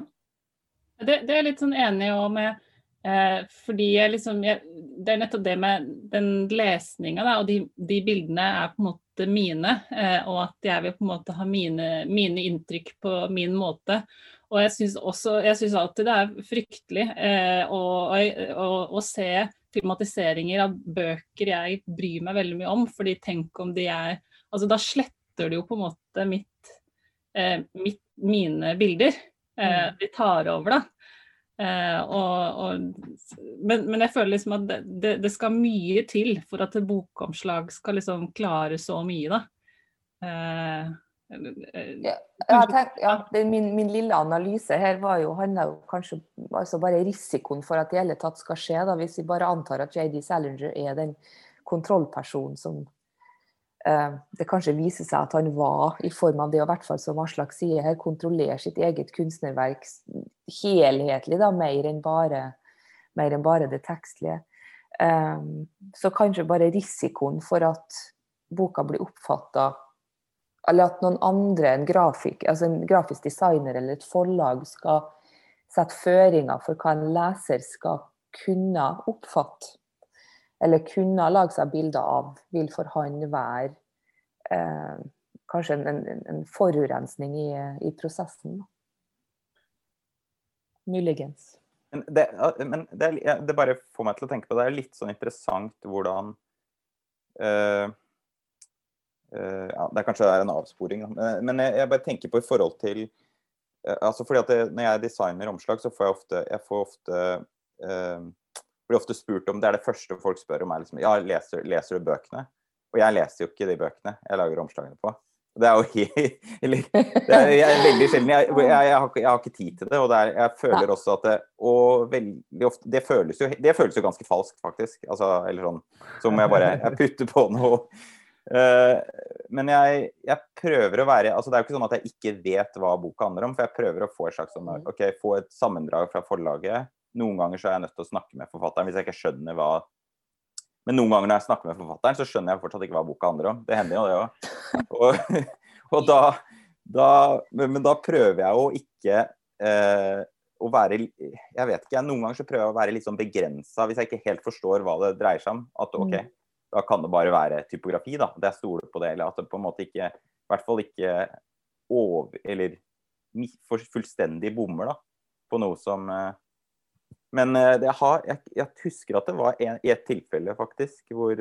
Det, det er jeg litt sånn enig òg med. Eh, fordi jeg liksom jeg, Det er nettopp det med den lesninga, og de, de, bildene er på en måte mine. Eh, og at jeg vil på en måte ha mine, mine inntrykk på min måte. Og jeg syns også Jeg syns alltid det er fryktelig eh, å, å, å, se filmatiseringer av bøker jeg bryr meg veldig mye om. fordi tenk om de er Altså da sletter det jo på en måte mitt, eh, mitt mine bilder. Eh, mm. de tar over, da. Eh, og, og, men, men, jeg føler liksom at det, det, det, skal mye til for at et bokomslag skal liksom klare så mye, da. Eh, ja, tenkt, ja, min, min, lille analyse her var jo, handla jo kanskje altså bare risikoen for at det i hele tatt skal skje. da, Hvis vi bare antar at JD Salinger er den kontrollpersonen som Eh, det kanskje viser seg at han var, i form av det og hvert fall som Aslak sier her, kontrollerer sitt eget kunstnerverk helhetlig, da, mer enn bare, mer enn bare det tekstlige. Um, så kanskje bare risikoen for at boka blir oppfatta Eller at noen andre en, grafik, altså en grafisk designer eller et forlag skal sette føringer for hva en leser skal kunne oppfatte eller kunne lage seg bilder av, vil for han være eh, kanskje en, en, en, forurensning i, i prosessen. Muligens. Men, det, men det, det, bare får meg til å tenke på det er litt sånn interessant hvordan uh, uh, ja, Det er kanskje det er en avsporing, men, men jeg, jeg, bare tenker på i forhold til uh, altså fordi at det, Når jeg designer omslag, så får jeg ofte, jeg får ofte blir ofte spurt om Det er det første folk spør om. er liksom, ja, leser, leser, du bøkene? Og jeg leser jo ikke de bøkene jeg lager omslagene på. Det er jo Eller det er, jeg er veldig sjelden. Jeg, jeg, jeg, har, jeg, har, ikke tid til det. Og det er, jeg føler også at det Og veldig ofte Det føles jo, det føles jo ganske falskt, faktisk. Altså, eller sånn Så må jeg bare jeg putter på noe. Uh, men jeg, prøver å være altså Det er jo ikke sånn at jeg ikke vet hva boka handler om, for jeg prøver å få et slags sånn, ok, få et sammendrag fra forlaget noen ganger så er jeg nødt til å snakke med forfatteren hvis jeg ikke skjønner hva Men noen ganger når jeg snakker med forfatteren, så skjønner jeg fortsatt ikke hva boka handler om. Det hender jo det òg. Og, og, da, da men, da prøver jeg å ikke eh, å være Jeg vet ikke, noen ganger så prøver jeg å være litt sånn begrensa hvis jeg ikke helt forstår hva det dreier seg om. At OK, mm. da kan det bare være typografi, da. Det jeg stoler på det. Eller at det på en måte ikke I hvert fall ikke over Eller fullstendig bommer, da. På noe som eh, Men eh, det har, jeg, jeg husker at det var en, et tilfelle, faktisk, hvor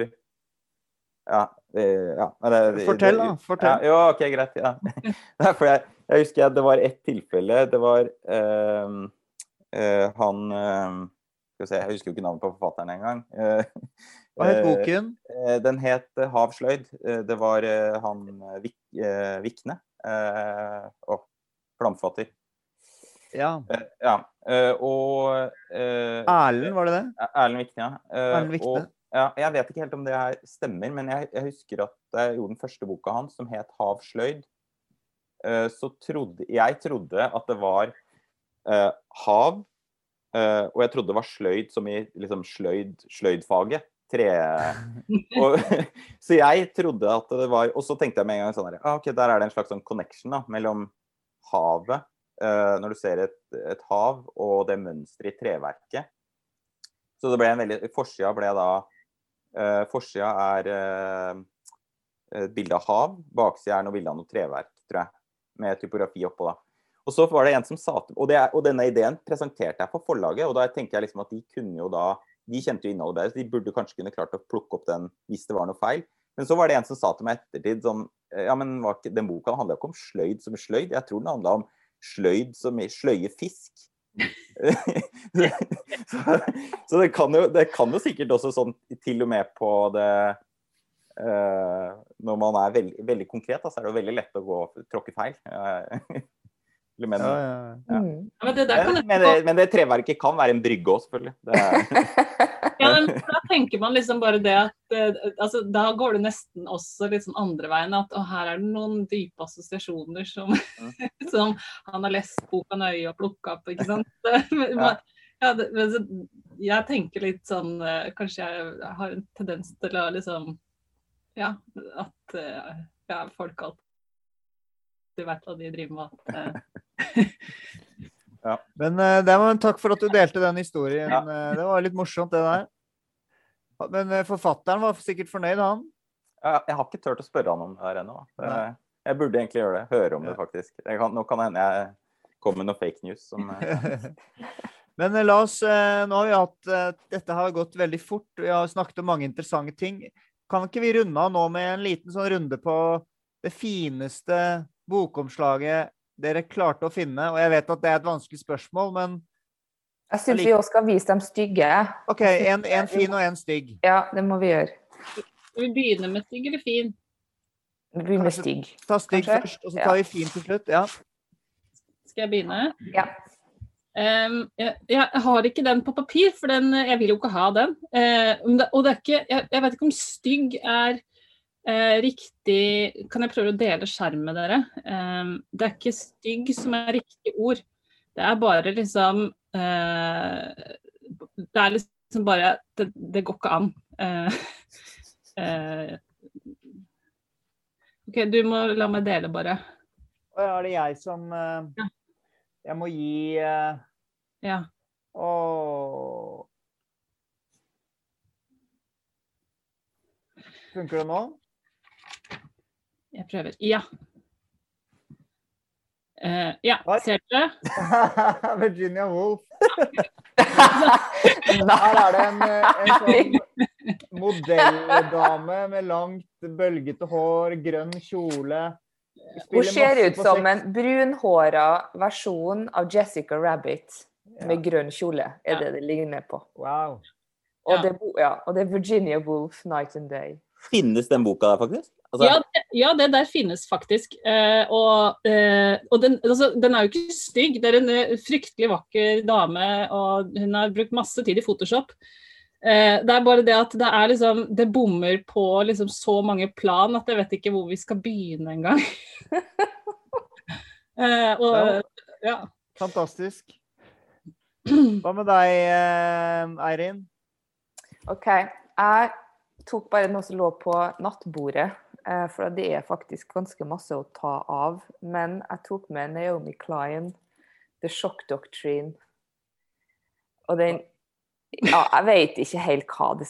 Ja. Det, ja det, Fortell, da. Fortell. Ja, jo, OK, greit. Ja. Derfor jeg, jeg husker jeg, det var ett tilfelle. Det var øh, øh, han øh, Skal vi se, jeg husker jo ikke navnet på forfatteren engang. Eh, Hva het eh, boken? Eh, Den het eh, Hav sløyd. Eh, Det var eh, han eh, Vik, eh, Vikne. og flamfatter. Ja. Eh, Ja. eh, Og eh, Erlend, var det det? Erlend Vikne, ja. Erlend Vikne. Ja. Jeg vet ikke helt om det her stemmer, men jeg, jeg husker at jeg gjorde den første boka hans, som het Hav sløyd, eh, så trodde jeg trodde at det var uh, hav, uh, og jeg trodde det var sløyd som i liksom sløyd, sløydfaget. Tre og, Så jeg trodde at det var Og så tenkte jeg med en gang sånn her, ah, ok, der er det en slags sånn connection da, mellom havet, når du ser et, et hav, og det mønsteret i treverket. Så det ble en veldig Forsida ble da uh, Forsida er eh, et bilde av hav, baksida er noe bilde av noe treverk, tror jeg. Med typografi oppå, da. Og så var det en som sa og, det, og denne ideen presenterte jeg for forlaget, og da tenker jeg liksom at de kunne jo da De kjente jo innholdet bedre, så de burde kanskje kunne klart å plukke opp den hvis det var noe feil. Men så var det en som sa til meg ettertid sånn Ja, men ikke, den boka handla ikke om sløyd som sløyd. Jeg tror den handla om sløyd som i sløye fisk. så, så det kan, jo, det kan jo sikkert også sånn til og med på det eh, Når man er veldig, veldig konkret, da, så er det jo veldig lett å gå tråkke feil. Men, Ja, ja. Ja. Men det men, jeg men, det, men det treverket kan være en brygge òg, selvfølgelig. Det er, Ja, men da tenker man liksom bare det at eh, altså, Da går det nesten også litt sånn andre veien. At å, her er det noen dype assosiasjoner som, som han har lest boka nøye og plukka opp, ikke sant. Ja. ja, det, jeg tenker litt sånn eh, Kanskje jeg har en tendens til å liksom Ja, at eh, ja, folk alltid vet hva de driver med. At, ja. Men eh, det var en takk for at du delte den historien. Ja. Eh, det var litt morsomt, det der. Men eh, forfatteren var sikkert fornøyd, han. Jeg, jeg har ikke turt å spørre han om det her ennå. Jeg burde egentlig gjøre det. Høre om det, faktisk. Kan, nå kan det hende jeg kommer med noe fake news. Som, eh, Men eh, la oss eh, Nå har vi hatt eh, Dette har gått veldig fort. Vi har snakket om mange interessante ting. Kan ikke vi runde av nå med en liten sånn runde på det fineste bokomslaget dere klarte å finne? Og jeg vet at det er et vanskelig spørsmål, men Jeg syns vi òg skal vise dem stygge. OK, en, en fin og en stygg. Ja, det må vi gjøre. Skal vi begynne med stygg eller fin? Vi begynner med stygg. Ta stygg Kanskje? først, og så Ja. tar vi fin til slutt. Ja. Skal jeg begynne? Ja. Um, jeg, jeg har ikke den på papir, for den, jeg vil jo ikke ha den. Uh, det, og det er ikke, jeg, jeg vet ikke om stygg er uh, riktig Kan jeg prøve å dele skjerm med dere? Um, det er ikke stygg som er riktig ord. Det er bare liksom eh, Det er liksom bare Det, det går ikke an. Eh, eh, OK, du må la meg dele, bare. Og er det jeg som eh, Ja. Jeg må gi eh, Ja. Åh. Funker det nå? Jeg prøver. Ja. Eh, ja, Oi. ser det? Virginia Woolf. Her er det en, eh, en sånn modelldame med langt, bølgete hår, grønn kjole. Hun ser ut som en brunhåra versjon av Jessica Rabbit med grønn kjole, er Ja. det det ligner på. Wow. Og, Ja. det, ja, og det er Virginia Woolf, 'Night and Day'. finnes den boka der, faktisk? Altså, Ja, det, ja, det der finnes faktisk. Eh, og eh, og den, altså, den er jo ikke stygg. Det er en eh, fryktelig vakker dame, og hun har brukt masse tid i Photoshop. Eh, det er bare det at det er liksom Det bommer på liksom så mange plan at jeg vet ikke hvor vi skal begynne engang. eh, og ja. Fantastisk. Hva med deg, eh, Eirin? OK. Jeg tok bare noe som lå på nattbordet, for det er faktisk ganske masse å ta av. Men jeg tok med Naomi Klein, 'The Shock Doctrine'. Og den Ja, jeg vet ikke helt hva det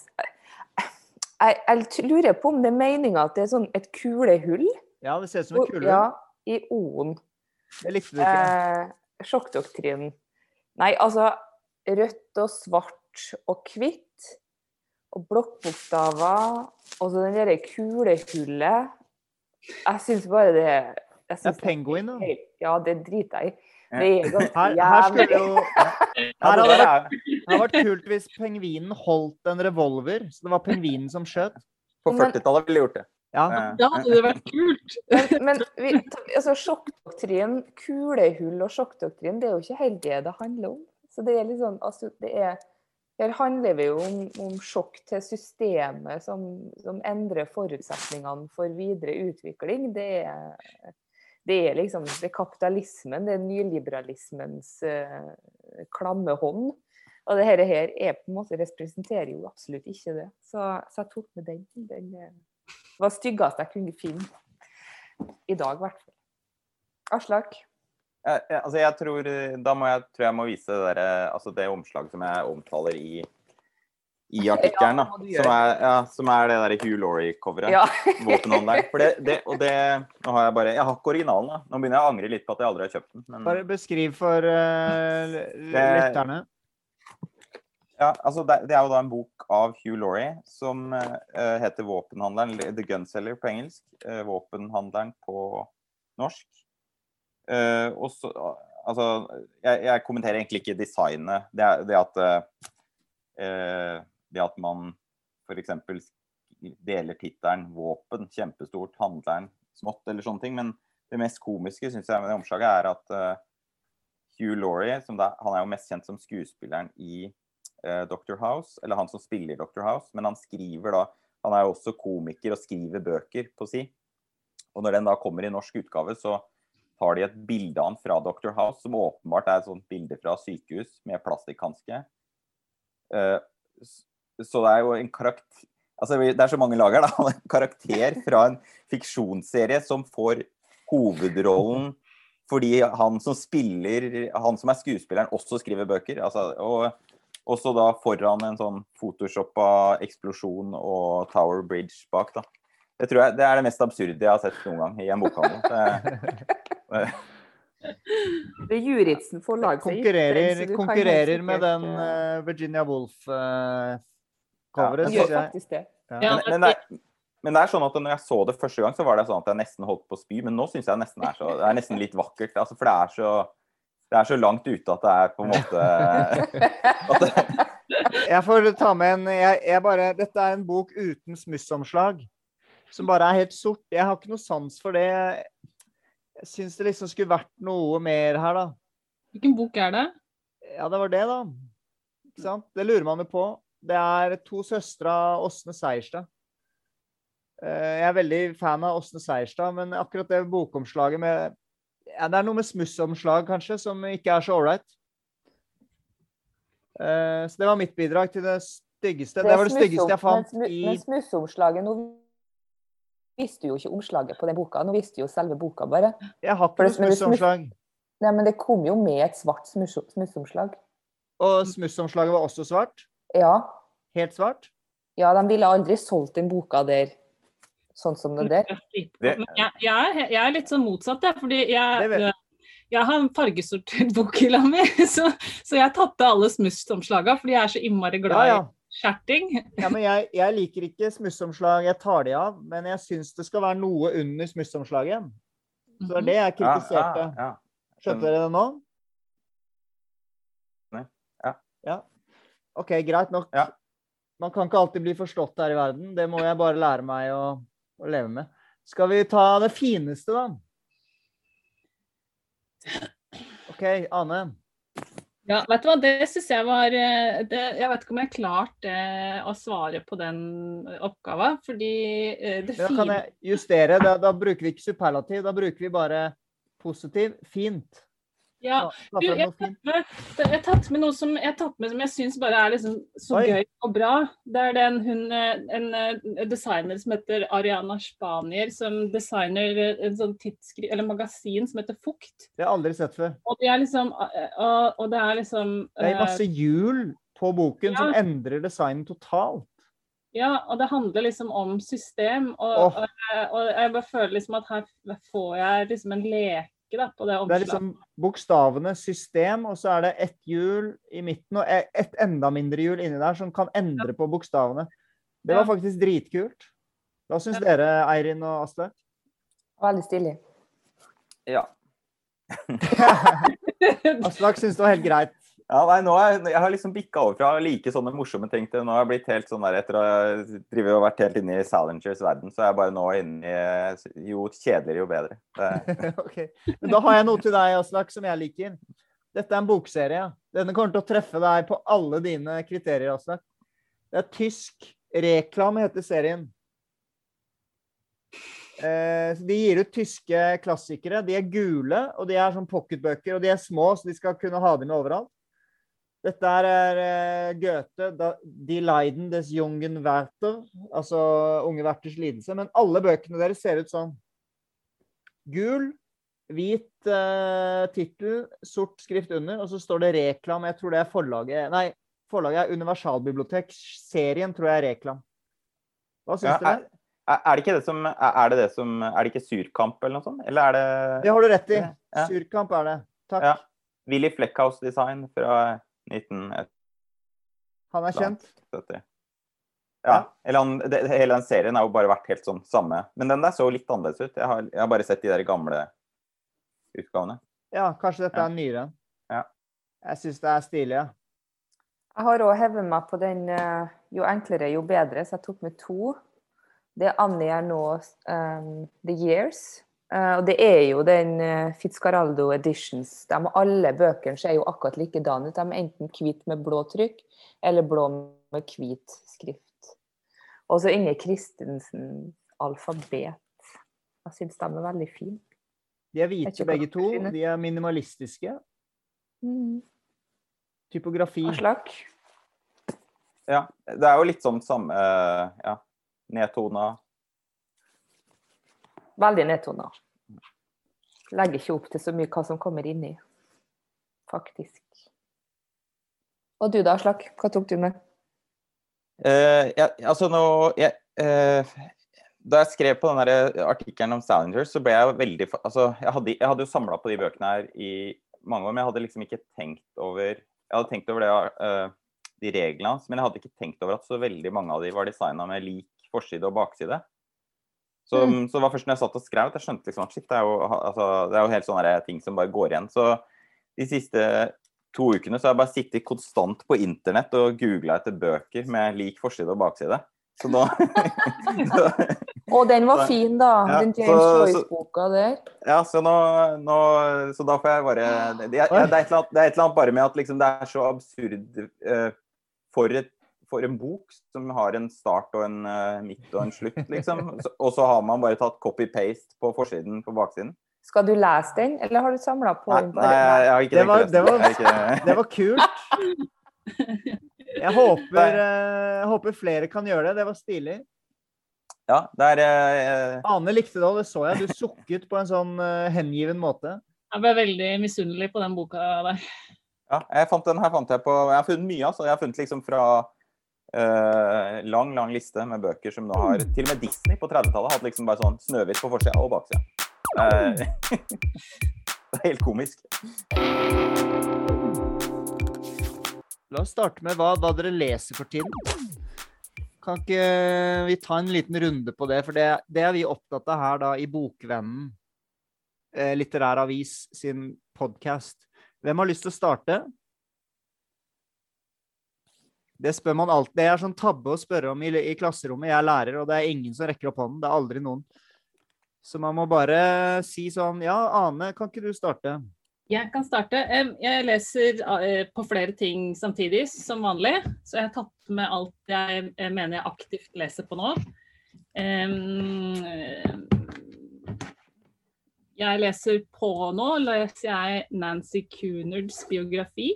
Jeg, jeg lurer på om det er meninga at det er sånn et kulehull Ja, det ser ut som et kulehull. ja, i O-en. Det likte du ikke. Eh, Sjokkdoktrinen. Nei, altså rødt og svart og hvitt. Og blokkbokstaver. Og så den derre kulehullet. Jeg syns bare det jeg Det er synes penguin, da. Ja, det driter jeg i. Det er ganske Her, her jævlig. jo Her hadde vært, det vært kult hvis pengvinen holdt en revolver, så det var pengvinen som skjøt. På 40-tallet ville gjort det. Ja. Da hadde det vært kult. Men, men vi, altså, sjokkdoktrin, kulehull og sjokkdoktrin, det er jo ikke helt det det handler om. Så det er litt sånn, altså, det er, her handler det jo om, om sjokk til systemet som, som endrer forutsetningene for videre utvikling. Det er, det er liksom det er kapitalismen, det er nyliberalismens uh, klamme hånd. Og det her, her er på en måte representerer jo absolutt ikke det. Så, så jeg tok med den. Den eh, var styggest jeg kunne finne. I dag, i hvert fall. Aslak? Jeg, jeg, altså jeg tror, da må jeg, tror jeg må vise det, der, altså det omslaget som jeg omtaler i, i artikkelen. Ja, som, er, ja, som er det der Hugh Laurie-coveret. Ja. Våpenhandleren. For det, det, og det Nå har jeg bare Jeg har ikke originalen, da. Nå begynner jeg å angre litt på at jeg aldri har kjøpt den. Men Bare beskriv for uh, lytterne. ja, altså det, det er jo da en bok av Hugh Laurie som uh, heter 'Våpenhandleren', eller 'The Gunseller' på engelsk. Uh, 'Våpenhandleren' på norsk. Eh, og så Altså, jeg, jeg kommenterer egentlig ikke designet. Det, det at eh, Det at man f.eks. deler tittelen 'Våpen' kjempestort, 'Handleren' smått, eller sånne ting. Men det mest komiske synes jeg med det omslaget er at eh, Hugh Laurie, som da, han er jo mest kjent som skuespilleren i uh, Dr. House, eller han som spiller Dr. House, men han skriver da Han er jo også komiker og skriver bøker på si. Og når den da kommer i norsk utgave, så tar de et bilde av han fra Dr. House, som åpenbart er et sånt bilde fra sykehus med plastikkhanske. Eh, så det er jo en karakter Altså, det er så mange lag her, da. En karakter fra en fiksjonsserie som får hovedrollen fordi han som spiller Han som er skuespilleren, også skriver bøker. Altså, og også da foran en sånn photoshoppa eksplosjon og Tower Bridge bak, da. Det tror jeg det er det mest absurde jeg har sett noen gang i en bokhandel. Det- er Juritzen den, så Konkurrerer, du konkurrerer med den eh, eh, Virginia Woolf-coveret, Ja, Gjør faktisk det. Ja. Ja, Men, men, det er, men det er sånn at når jeg så det første gang, så var det sånn at jeg nesten holdt på å spy. Men nå syns jeg nesten er så, det er nesten litt vakkert. Altså, for det er, så, det er så langt ute at det er på en måte at det, Jeg får ta med en jeg, jeg bare, Dette er en bok uten smussomslag. Som bare er helt sort. Jeg har ikke noe sans for det. Jeg syns det liksom skulle vært noe mer her, da. Hvilken bok er det? Ja, det var det, da. Ikke sant? Det lurer man jo på. Det er to søstre av Åsne Seierstad. Eh, Jeg er veldig fan av Åsne Seierstad, men akkurat det bokomslaget med ja, Det er noe med smussomslag, kanskje, som ikke er så ålreit. Eh, Så det var mitt bidrag til det styggeste. Det, var det styggeste jeg fant Men, i men smussomslaget Nå visste jo ikke omslaget på den boka, nå visste jo selve boka bare. Jeg har ikke noe smussomslag. Nei, men det kom jo med et svart smussomslag. Og smussomslaget var også svart. Ja. Helt svart. ja, de ville aldri solgt den boka der sånn som det der. Det- jeg, jeg, er, jeg er litt sånn motsatt, jeg. Fordi jeg, jeg har en fargesortert bokhylla mi, så, så jeg tatt alle smussomslaga fordi jeg er så innmari glad glad ja. i skjerting. Ja, men jeg, jeg liker ikke smussomslag. Jeg tar de av. Men jeg syns det skal være noe under smussomslaget. Så det er det jeg ja, ja, kritiserte. ja. Skjønte dere det nå? Nei. Ja. Ja. OK, greit nok. Man kan ikke alltid bli forstått her i verden. Det må jeg bare lære meg å, å leve med. Skal vi ta det fineste, da? OK, Ane. Ja, vet du hva, det syns jeg var eh, det, Jeg vet ikke om jeg klarte eh, å svare på den oppgaven, fordi det fine Da kan jeg justere. Da, da bruker vi ikke superlativ. Da bruker vi bare positiv. Fint. Ja, Du, jeg noe fint. Men Jeg har tatt med noe som jeg, har tatt med som jeg syns bare er liksom så Oi. gøy og bra. Det er den hun, eh, en eh, designer som heter Ariana Spanier, som designer eh, en sånn tidsskri eller magasin som heter Fukt. Det har jeg aldri sett før. Og det er liksom Og, og det er liksom Det er masse hjul på boken som endrer designen totalt. Ja, og det handler liksom om system. Og, oh. og, og jeg bare føler liksom at her får jeg liksom en leke da, på det Det er liksom bokstavene system, og så er det ett hjul i midten og et enda mindre hjul inni der som kan endre på bokstavene. Det var faktisk dritkult. Hva syns dere, Eirin og Asle? Veldig stilig. Ja. Aslak syns det var helt greit. Ja, nei, nå er, jeg har liksom bikka over fra like sånne morsomme ting til nå har jeg blitt helt sånn der etter å drive og vært helt inne i Salingers verden, så er jeg bare nå inne i Jo kjedeligere, jo bedre. Ok. Men da har jeg noe til deg, Aslak, som jeg liker. Dette er en bokserie. Denne kommer til å treffe deg på alle dine kriterier, Aslak. Det er tysk. Reklam heter serien. Eh, de gir ut tyske klassikere. De er gule, og de er sånn pocketbøker. Og de er små, så de skal kunne ha dem med overalt. Dette er uh, Goethe, da, 'Die Leiden des jungen Werther', altså unge Werthers lidelse. Men alle bøkene deres ser ut sånn. Gul, hvit uh, tittel, sort skrift under, og så står det Reklam. Jeg tror det er forlaget Nei, forlaget er Universalbibliotek. Serien tror jeg er Reklam. Hva syns Ja, dere? er, er det ikke det som Er det det som Er det ikke Surkamp eller noe sånt? Eller er det Det har du rett i. Ja. Surkamp er det. Takk. Ja. Willy Fleckhouse-design fra 1970? Han er kjent. Ja. Eller han, det, hele den serien har jo bare vært helt sånn samme. Men den der så litt annerledes ut. Jeg har, jeg har bare sett de der gamle utgavene. Ja, kanskje dette Ja. er nyere. Ja. Jeg syns det er stilig. Ja. Jeg har òg hevet meg på den eh, jo enklere, jo bedre, så jeg tok med to. Det er nå um, The Years. Eh, og det er jo den Fitzcaraldo Fitzcarraldo Editions. De, alle bøkene ser jo akkurat likedan ut. De er enten hvit med blå trykk, eller blå med hvit skrift. Og så Inger Christensen alfabet. Jeg syns de er veldig fine. De er hvite begge to. De er minimalistiske. Mm. Typografi. Aslak? Ja. Det er jo litt sånn samme Ja. Nedtona. Veldig nedtona. Legger ikke opp til så mye hva som kommer inni, faktisk. Og du da, Slakk? Hva tok du med? Uh, ja, altså nå jeg, uh, Da jeg skrev på den artikkelen om Salingers, så ble jeg veldig Altså, jeg hadde, jeg hadde jo samla på de bøkene her i mange år, men jeg hadde liksom ikke tenkt over Jeg hadde tenkt over det, uh, de reglene hans, men jeg hadde ikke tenkt over at så veldig mange av de var designa med lik forside og bakside. Så, Mm. så det var først når jeg satt og skrev at jeg skjønte liksom at shit, det er jo, altså, det er jo helt sånne ting som bare går igjen. Så de siste to ukene så har jeg bare sittet konstant på internett og googla etter bøker med lik forside og bakside. Så nå så, Å, den var Så- fin, da. Ja, Den James Joyce-boka der. Ja, så nå, nå Så da får jeg bare Det, jeg, er, det, er, et eller annet, det er et eller annet bare med at liksom det er så absurd uh, for, et, for en bok som har en start og en uh, midt og en slutt, liksom. Og så har man bare tatt copy-paste på forsiden på baksiden. Skal du lese den, eller har du samla på Nei, den? nei, jeg, har ikke Det var- det var- Det var kult. Jeg håper, uh, håper flere kan gjøre det. Det var stilig. Ja, det er uh, Ane likte det, og det så jeg. Du sukket på en sånn uh, hengiven måte. Jeg ble veldig misunnelig på den boka der. Ja, jeg fant den her fant jeg på Jeg har funnet mye, altså. Jeg har funnet liksom fra eh, lang, lang liste med bøker som nå har Til og med Disney på 30-tallet hatt liksom bare sånn Snøhvit på forsida og baksida. Eh, det er helt komisk. La oss starte med hva, hva dere leser for tiden. Kan ikke vi ta en liten runde på det? For det, det er vi opptatt av her da i Bokvennen, eh, litterær avis sin podkast. Hvem har lyst til å starte? Det spør man alltid. Det er sånn tabbe å spørre om i, i klasserommet. Jeg er lærer, og det er ingen som rekker opp hånden. Det er aldri noen. Så man må bare si sånn Ja, Ane, kan ikke du starte? Jeg kan starte. Jeg leser eh, på flere ting samtidig, som vanlig. Så jeg har tatt med alt jeg mener jeg aktivt leser på nå. Jeg leser på nå, leser jeg Nancy Cunards biografi.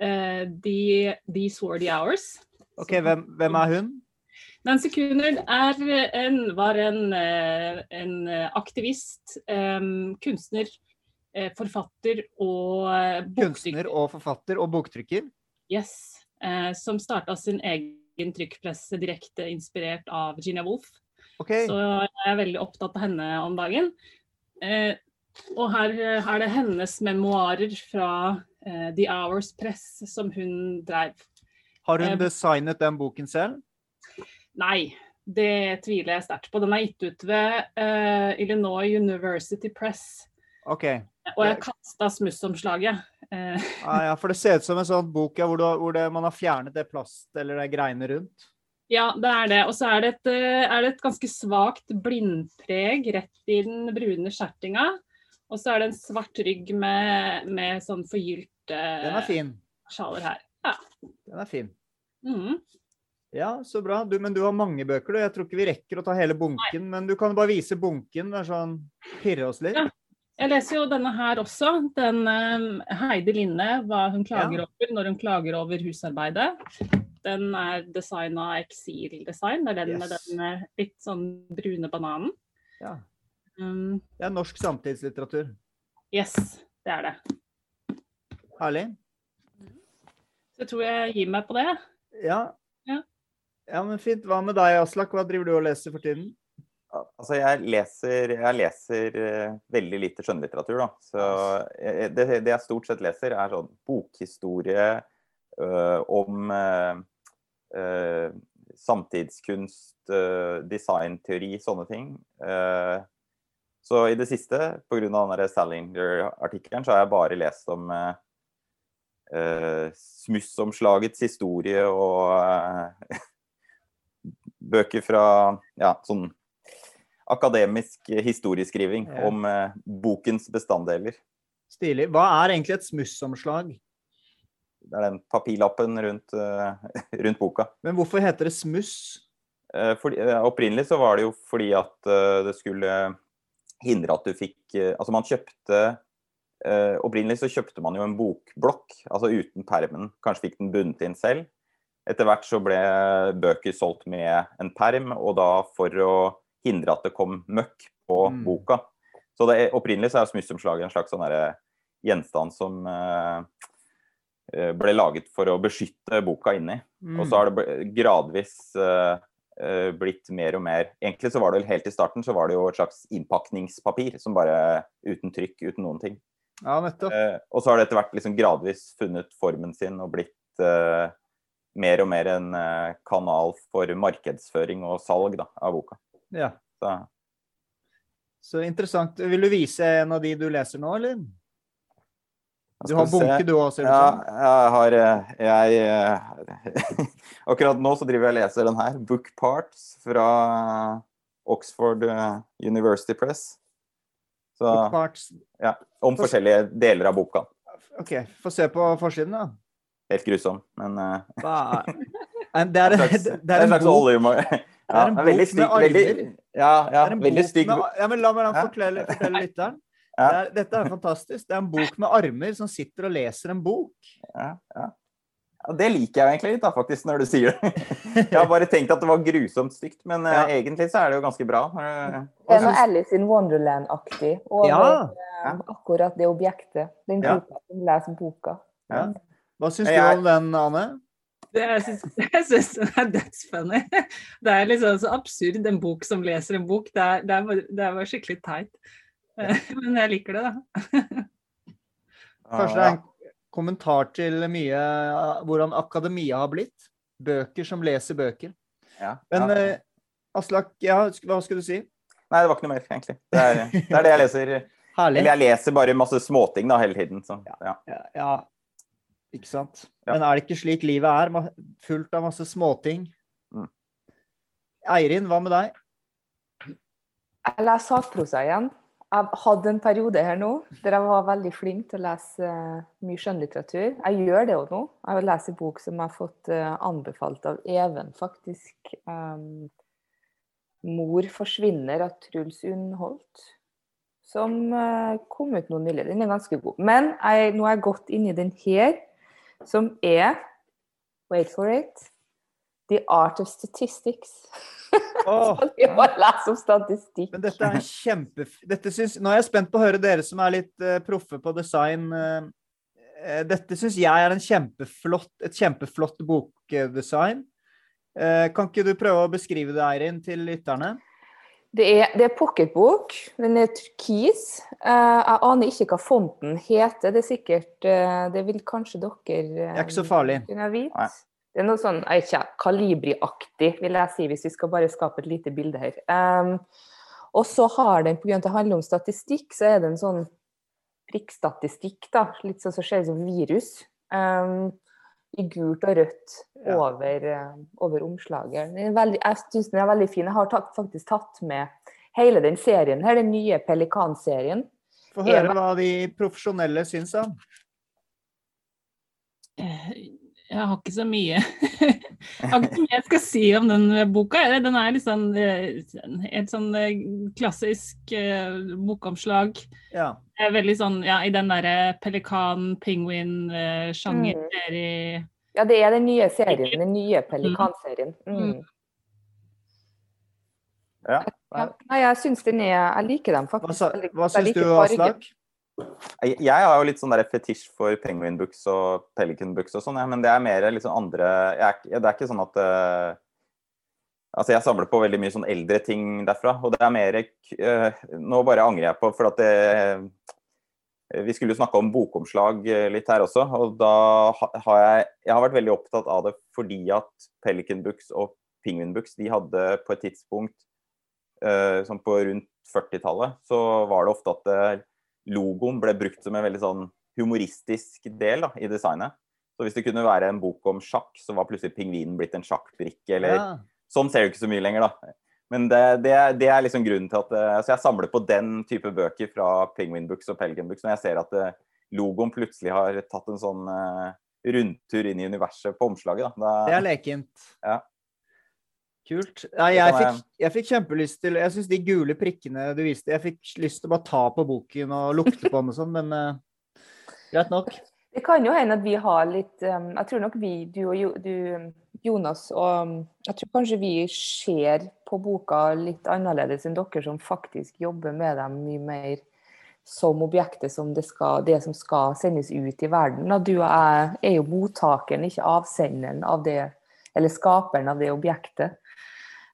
Eh, The, The Swordy Hours. OK, hvem, hvem er hun? Nancy Cunard en, var en, eh, en aktivist, um, kunstner, forfatter og boktrykker. Kunstner og forfatter og boktrykker. Yes, Uh, som starta sin egen trykkpresse direkte inspirert av Virginia Woolf. Okay. Så jeg er veldig opptatt av henne om dagen. Uh, og her her er det hennes memoarer fra eh, The Hours Press som hun drev. Har hun Eh, designet den boken selv? Nei, det tviler jeg sterkt på. Den er gitt ut ved uh, Illinois University Press. OK. Og jeg kasta smussomslaget. Uh. Ah, ja, for det ser ut som en sånn bok ja, hvor, du, hvor det, man har fjernet det plast eller det greiene rundt. ja, det er det. Og så er det er det et ganske svakt blindpreg rett i den brune skjertinga. Og så er det en svart rygg med, med sånn forgylte Den er fin. sjaler her. Den er fin. Mm. Ja, så bra. Du, men du har mange bøker, du. Jeg tror ikke vi rekker å ta hele bunken, men du kan bare vise bunken. Det er sånn Pirre oss litt. Ja. Jeg leser jo denne her også. Den um, Heidi Linne, hva hun klager Ja. over når hun klager over husarbeidet. Den er designa eksildesign. Det er den med den eh, litt sånn brune bananen. Ja. Um, Det er norsk samtidslitteratur. yes, det er det. Herlig. Så jeg tror jeg gir meg på det. Ja. Ja. Ja, men fint. Hva med deg, Aslak? Hva driver du og leser for tiden? Altså, jeg leser, jeg leser eh, veldig lite skjønnlitteratur, da. Så jeg, det, det jeg stort sett leser, er sånn bokhistorie øh, om øh, samtidskunst, øh, designteori, sånne ting. Eh, så i det siste, pga. Salinger-artikkelen, så har jeg bare lest om eh, eh, smussomslagets historie og eh, bøker fra ja, sånn akademisk historieskriving Ja. om eh, bokens bestanddeler. Stilig. Hva er egentlig et smussomslag? Det er den papirlappen rundt, eh, rundt boka. Men hvorfor heter det smuss? Eh, fordi, opprinnelig så var det jo fordi at det skulle hindre at du fikk eh, Altså man kjøpte eh, Opprinnelig så kjøpte man jo en bokblokk, altså uten permen. Kanskje fikk den bundet inn selv. Etter hvert så ble bøker solgt med en perm, og da for å hindre at det kom møkk på Mm. boka. Så det, er- opprinnelig så er smussomslaget en slags sånn derre gjenstand som eh, eh, ble laget for å beskytte boka inni. Mm. Og så har det gradvis eh, blitt mer og mer Egentlig så var det vel helt i starten så var det jo et slags innpakningspapir som bare uten trykk, uten noen ting. Ja, nettopp. Eh, og så har det etter hvert liksom gradvis funnet formen sin og blitt eh, mer og mer en eh, kanal for markedsføring og salg da, av boka. Ja. Så, Så interessant. Vil du vise en av de du leser nå, eller? Du har bunke du òg, ser ut Ja, jeg har eh, Jeg eh, Akkurat nå så driver jeg og leser den her. Book Parts fra Oxford eh, University Press. Så, Bookmarks. om For- forskjellige deler av boka. OK, få se på forsiden, da. Helt grusom, men Det er, en det slags, er, det er en slags bok. Ja, det er veldig bok med armer. ja, ja, veldig stygg ja, men La meg Ja. fortelle, fortelle lytteren. Ja. Det er, dette er fantastisk. Det er en bok med armer som sitter og leser en bok. ja, ja. Ja, Det liker jeg egentlig litt, da, faktisk, når du sier det. Jeg har bare tenkt at det var grusomt stygt, men ja. uh, egentlig så er det jo ganske bra. Eh, Det er noe Alice in Wonderland-aktig over Ja. uh, akkurat det objektet. Den Ja. boka som leser boka. Ja. Hva syns du om den, Ane? Det, jeg syns jeg den er dødsfunny. Det er liksom så absurd, en bok som leser en bok. Det er, det er, det er bare skikkelig teit. Men jeg liker det, da. Kanskje det er en kommentar til mye hvordan akademia har blitt? Bøker som leser bøker. ja, Men ja. eh, Aslak, ja, hva skulle du si? Nei, det var ikke noe mer, egentlig. Det er det, er det jeg leser. Herlig. Eller jeg leser bare masse småting da, hele tiden. Så, ja. Ja, ja. Ikke sant. Ja. Men er det ikke slik livet er? Fullt av masse småting. Mm. Eirin, hva med deg? Jeg leser sakprosa igjen. Jeg hadde en periode her nå der jeg var veldig flink til å lese eh, mye skjønnlitteratur. Jeg gjør det jo nå. Jeg en bok som jeg har fått eh, anbefalt av Even, faktisk. Um, 'Mor forsvinner' av Truls Unnholt. Som uh, kom ut nå nylig. Den er ganske god. Men jeg, nå har jeg gått inn i den her, som er Wait for it. The Art of Statistics. Åh, Vi må lese om statistikk. men dette er en kjempe... Dette syns... Nå er jeg spent på å høre dere som er litt uh, proffe på design. eh, eh, dette syns jeg er en kjempeflott, et kjempeflott bokdesign. Uh, kan ikke du prøve å beskrive det, Eirin, til lytterne? Det er, det er pocketbok. Den er turkis. Uh, jeg aner ikke hva fonten heter. Det er sikkert uh, Det vil kanskje dere Det er ikke så farlig. kunne vite. Det er noe sånn jeg Kalibri-aktig, vil jeg si, hvis vi skal bare skape et lite bilde her. Um, og så har den, pga. at det handler om statistikk, så er det en sånn prikkstatistikk, da. Litt sånn som ser ut som virus. Um, I gult og rødt Ja. over, eh, over omslaget. Veldig, jeg syns den er veldig fin. Jeg har tatt, faktisk tatt med hele den serien her, den nye Pelikan-serien. Få høre hva de profesjonelle syns om. Eh, Jeg har ikke så mye Jeg har ikke så mye jeg skal si om den boka. Den er litt sånn eh, helt sånn eh, klassisk eh, bokomslag. Ja. Eh, Veldig sånn ja, i den derre pelikan-pingvin-sjanger. Mm. Ja, det er den nye serien. Den nye pelikanserien. Mm. Ja. Ja. Nei, jeg syns den er Jeg liker dem faktisk. Hva, hva. Syns du. Aslak? Jeg, har jo litt sånn der fetisj for penguin books og pelican books og sånn, ja, men det er mer liksom andre jeg Det er ikke sånn at uh, Altså, jeg samler på veldig mye sånn eldre ting derfra, og det er mer uh, Nå bare angrer jeg på For at det uh, Vi skulle jo snakke om bokomslag litt her også, og da har jeg Jeg har vært veldig opptatt av det fordi at Pelican Books og Penguin Books de hadde på et tidspunkt eh, sånn på rundt 40-tallet, så var det ofte at logoen ble brukt som en veldig sånn humoristisk del da, i designet. Så hvis det kunne være en bok om sjakk, så var plutselig pingvinen blitt en sjakkbrikke. eller Ja. Sånn ser du ikke så mye lenger, da. Men det, det, det er liksom grunnen til at eh, altså Jeg samler på den type bøker fra Penguin Books og Pelican Books når jeg ser at eh, logoen plutselig har tatt en sånn eh, rundtur inn i universet på omslaget. Da. Det er lekent. Ja. Kult. Nei, jeg, fikk, jeg fikk kjempelyst til Jeg syns de gule prikkene du viste Jeg fikk lyst til å bare ta på boken og lukte på den og sånn, men uh, greit nok. Det kan jo hende at vi har litt um, Jeg tror nok vi, du og du, Jonas, og um, jeg tror kanskje vi ser på boka litt annerledes enn dere som faktisk jobber med dem mye mer som objektet som det, skal, det som skal sendes ut i verden. Og du og jeg er jo mottakeren, ikke avsenderen av det, eller skaperen av det objektet.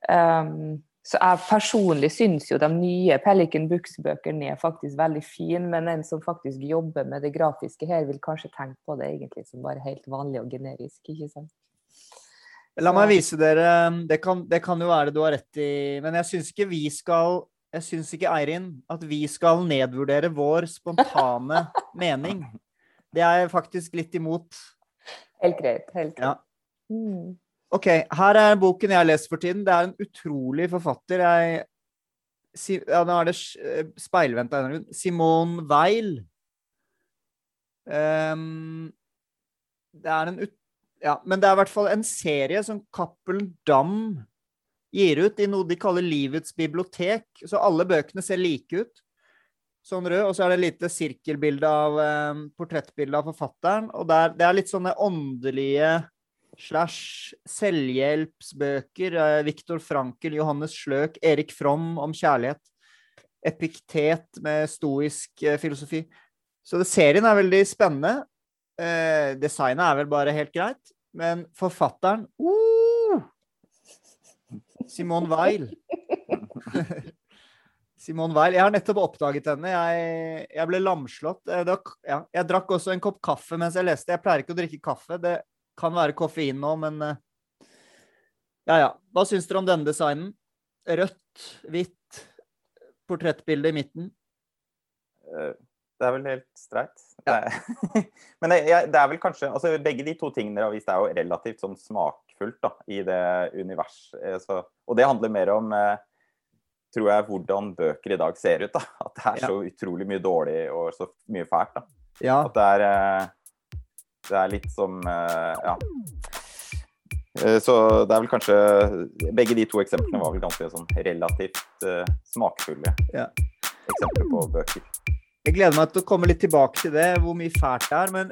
Um, så jeg personlig syns jo de nye Pelican Books-bøkene er faktisk veldig fine, men en som faktisk jobber med det grafiske her, vil kanskje tenke på det egentlig som bare helt vanlig og generisk, ikke sant? La meg vise dere det kan, det kan jo være du har rett i Men jeg syns ikke vi skal Jeg syns ikke, Eirin, at vi skal nedvurdere vår spontane mening. Det er jeg faktisk litt imot. Helt greit. Helt Ja. greit. Mm. OK, her er boken jeg har lest for tiden. Det er en utrolig forfatter. Jeg si, Ja, nå er det eh, speilvendt av grunn. Simone Weil. Um, det er en ut... Ja, men det er i hvert fall en serie som Cappelen Dam gir ut i noe de kaller Livets bibliotek. Så alle bøkene ser like ut. Sånn rød. Og så er det et lite sirkelbilde av eh, portrettbilde av forfatteren. Og det er, det er litt sånne åndelige slash selvhjelpsbøker. Eh, Viktor Frankel, Johannes Sløk, Erik From om kjærlighet. Epiktet med stoisk eh, filosofi. Så serien er veldig spennende. Eh, designet er vel bare helt greit. Men forfatteren uh! Simone Weil. Simone Weil. Jeg har nettopp oppdaget henne. Jeg, jeg ble lamslått. Jeg, ja, jeg drakk også en kopp kaffe mens jeg leste. Jeg pleier ikke å drikke kaffe. Det kan være koffein nå, men eh, Ja, ja. Hva syns dere om denne designen? Rødt, hvitt, portrettbilde i midten. eh, det er vel helt streit. Er- Men det, jeg, det er vel kanskje altså Begge de to tingene dere har vist, er jo relativt sånn smakfullt da, i det univers. eh, Så, og det handler mer om tror jeg, hvordan bøker i dag ser ut. da. At det er Ja. så utrolig mye dårlig og så mye fælt. da. Ja. At det er, det er litt som eh, Ja. Eh, Så det er vel kanskje Begge de to eksemplene var vel ganske sånn relativt uh, smakfulle Ja. eksempler på bøker. Jeg gleder meg til å komme litt tilbake til det, hvor mye fælt det er. Men